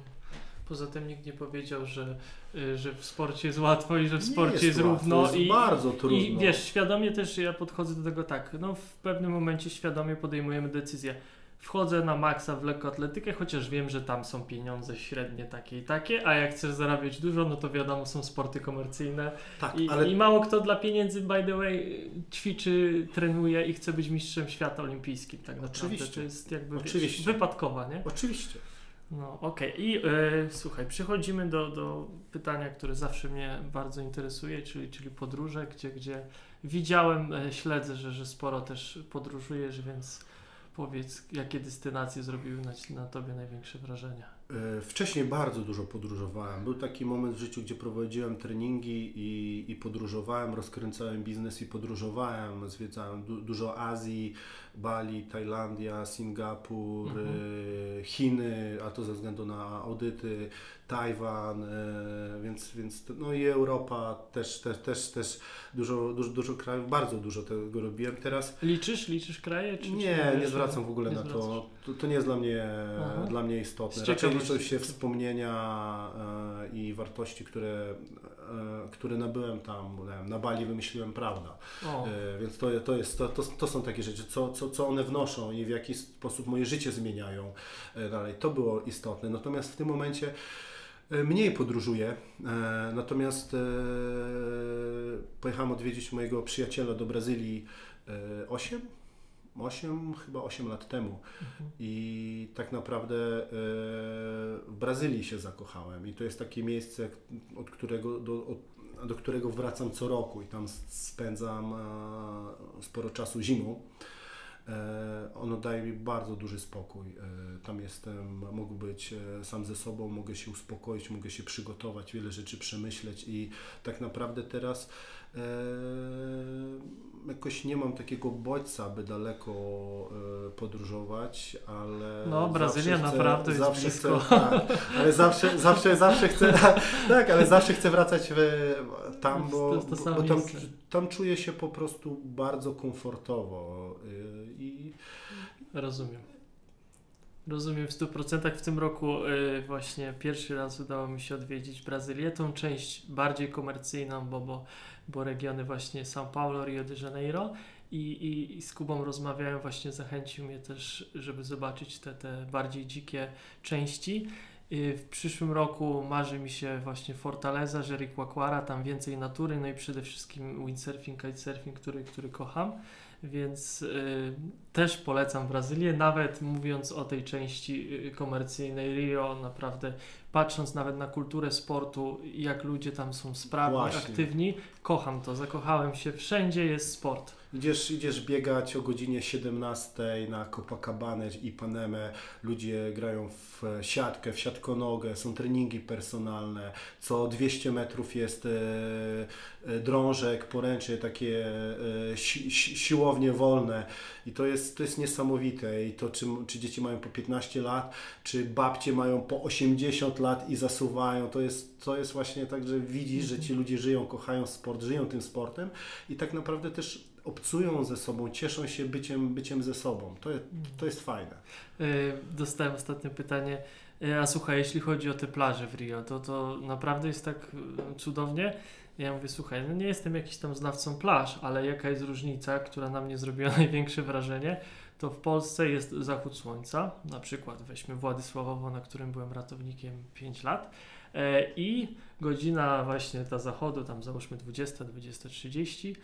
Poza tym nikt nie powiedział, że, y, że w sporcie jest łatwo i że w sporcie jest, łatwo, równo. jest i, bardzo trudno. I wiesz, świadomie też ja podchodzę do tego tak, no w pewnym momencie świadomie podejmujemy decyzję. Wchodzę na maksa w lekkoatletykę, chociaż wiem, że tam są pieniądze średnie takie i takie, a jak chcesz zarabiać dużo, no to wiadomo, są sporty komercyjne tak, i, ale i mało kto dla pieniędzy, by the way, ćwiczy, trenuje i chce być mistrzem świata olimpijskim tak naprawdę. Oczywiście. To jest jakby wiesz, Oczywiście. wypadkowa, nie? oczywiście. No okej. I e, słuchaj, przechodzimy do, do pytania, które zawsze mnie bardzo interesuje, czyli, czyli podróże, gdzie, gdzie widziałem, e, śledzę, że, że sporo też podróżujesz, więc powiedz, jakie destynacje zrobiły na, na tobie największe wrażenie? E, Wcześniej bardzo dużo podróżowałem. Był taki moment w życiu, gdzie prowadziłem treningi i, i podróżowałem, rozkręcałem biznes i podróżowałem. Zwiedzałem du, dużo Azji, Bali, Tajlandia, Singapur, Mhm. e, Chiny, a to ze względu na audyty, Tajwan, e, więc, więc no i Europa też, też, też, też dużo, dużo, dużo krajów, bardzo dużo tego robiłem. Teraz Liczysz, liczysz kraje? Czy, czy nie, nie zwracam w ogóle na to. to. To nie jest dla mnie, Aha. dla mnie istotne. Raczej liczą się wspomnienia e, i wartości, które, e, które nabyłem tam. Na Bali wymyśliłem prawda. O, E, więc to, to, jest, to, to, to są takie rzeczy, co, co, co one wnoszą i w jaki sposób moje życie zmieniają e, dalej. To było istotne. Natomiast w tym momencie mniej podróżuję. Natomiast pojechałem odwiedzić mojego przyjaciela do Brazylii e, 8? 8, chyba 8 lat temu. mhm. I tak naprawdę e, w Brazylii się zakochałem. I to jest takie miejsce, od którego, do, od, do którego wracam co roku i tam spędzam e, sporo czasu zimą. E, ono daje mi bardzo duży spokój. Tam jestem, mogę być sam ze sobą, mogę się uspokoić, mogę się przygotować, wiele rzeczy przemyśleć i tak naprawdę teraz jakoś nie mam takiego bodźca, aby daleko e, podróżować, ale No, Brazylia zawsze chcę- naprawdę jest zawsze blisko. Chcę, tak, ale zawsze, zawsze, zawsze chcę, tak, ale zawsze chcę wracać w, tam, bo, bo, tam, tam czuję się po prostu bardzo komfortowo y, i Rozumiem. Rozumiem w 100%. W tym roku y, właśnie pierwszy raz udało mi się odwiedzić Brazylię, tą część bardziej komercyjną, bo, bo, bo regiony właśnie São Paulo, Rio de Janeiro i, i, i z Kubą rozmawiałem, właśnie zachęcił mnie też, żeby zobaczyć te, te bardziej dzikie części. Y, W przyszłym roku marzy mi się właśnie Fortaleza, Jericoacoara, tam więcej natury, no i przede wszystkim windsurfing, kitesurfing, który, który kocham. Więc y, też polecam Brazylię, nawet mówiąc o tej części y, komercyjnej Rio, naprawdę patrząc nawet na kulturę sportu, jak ludzie tam są sprawni, Właśnie. aktywni, kocham to, zakochałem się, wszędzie jest sport. Idziesz, idziesz biegać o godzinie 17 na Copacabanę i Panemę. Ludzie grają w siatkę, w siatkonogę, są treningi personalne. Co 200 metrów jest e, e, drążek, poręcze, takie e, si, siłownie wolne. I to jest, to jest niesamowite. I to, czy, czy dzieci mają po 15 lat, czy babcie mają po 80 lat i zasuwają. To jest, to jest właśnie tak, że widzisz, że ci ludzie żyją, kochają sport, żyją tym sportem i tak naprawdę też obcują ze sobą, cieszą się byciem, byciem ze sobą. To, jest- to jest fajne. Y, Dostałem ostatnie pytanie. Y, A słuchaj, jeśli chodzi o te plaże w Rio, to, to naprawdę jest tak y, cudownie. Ja mówię, słuchaj, no nie jestem jakiś tam znawcą plaż, ale jaka jest różnica, która na mnie zrobiła największe wrażenie, to w Polsce jest zachód słońca, na przykład weźmy Władysławowo, na którym byłem ratownikiem 5 lat e, i godzina właśnie ta zachodu, tam załóżmy 20, 20.30, e,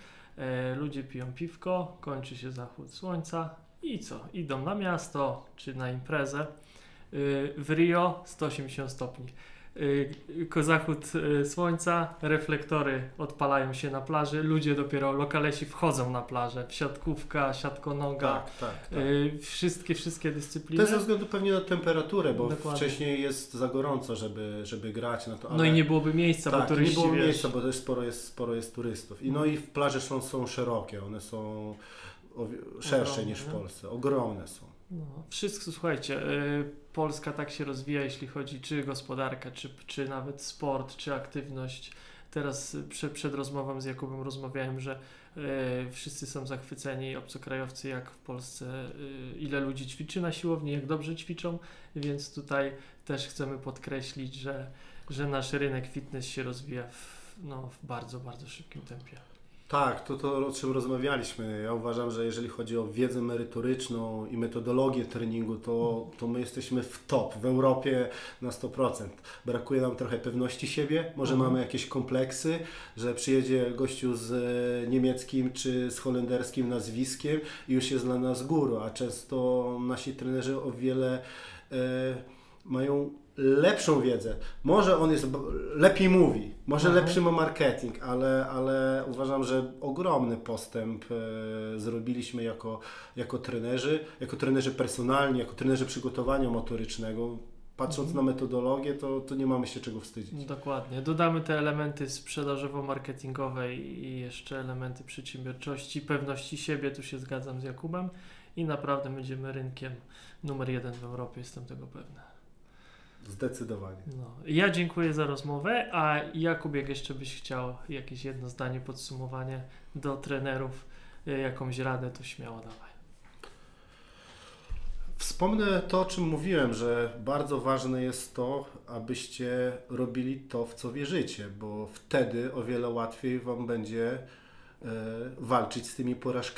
ludzie piją piwko, kończy się zachód słońca, i co? Idą na miasto czy na imprezę. Yy, W Rio 180 stopni. Ko- Zachód yy, słońca, reflektory odpalają się na plaży, ludzie dopiero lokalesi wchodzą na plażę. Siatkówka, siatkonoga, Tak, tak. tak. yy, wszystkie, wszystkie To dyscypliny. jest ze względu pewnie na temperaturę, bo Dokładnie. wcześniej jest za gorąco, żeby, żeby grać na to. No i nie byłoby miejsca, tak, bo turyści, nie było wiesz, miejsca, bo też sporo jest, sporo jest turystów. I no i plaże są, są szerokie, one są szersze Ogromne, niż w. Polsce, ogromne są. No, wszystko, słuchajcie, yy, Polska tak się rozwija, jeśli chodzi czy gospodarka, czy, czy nawet sport, czy aktywność. Teraz y, prze, przed rozmową z Jakubem rozmawiałem, że yy, wszyscy są zachwyceni, obcokrajowcy, jak w Polsce, yy, ile ludzi ćwiczy na siłowni, jak dobrze ćwiczą, więc tutaj też chcemy podkreślić, że, że nasz rynek fitness się rozwija w, no, w bardzo, bardzo szybkim tempie. Tak, to to o czym rozmawialiśmy. Ja uważam, że jeżeli chodzi o wiedzę merytoryczną i metodologię treningu, to, to my jesteśmy w top w Europie na 100%. Brakuje nam trochę pewności siebie, może Mhm. mamy jakieś kompleksy, że przyjedzie gościu z e, niemieckim czy z holenderskim nazwiskiem i już jest dla nas guru, a często nasi trenerzy o wiele e, mają lepszą wiedzę. Może on jest lepiej mówi, może Mhm. lepszy ma marketing, ale, ale uważam, że ogromny postęp e, zrobiliśmy jako, jako trenerzy, jako trenerzy personalni, jako trenerzy przygotowania motorycznego. patrząc Mhm. na metodologię, to, to nie mamy się czego wstydzić. Dokładnie. Dodamy te elementy sprzedażowo-marketingowe i jeszcze elementy przedsiębiorczości, pewności siebie, tu się zgadzam z Jakubem i naprawdę będziemy rynkiem numer jeden w Europie, jestem tego pewny. Zdecydowanie. No. Ja dziękuję za rozmowę, a Jakub, jak jeszcze byś chciał jakieś jedno zdanie, podsumowanie do trenerów, y, jakąś radę, to śmiało dawaj. Wspomnę to, o czym mówiłem, że bardzo ważne jest to, abyście robili to, w co wierzycie, bo wtedy o wiele łatwiej Wam będzie e, walczyć z tymi porażkami.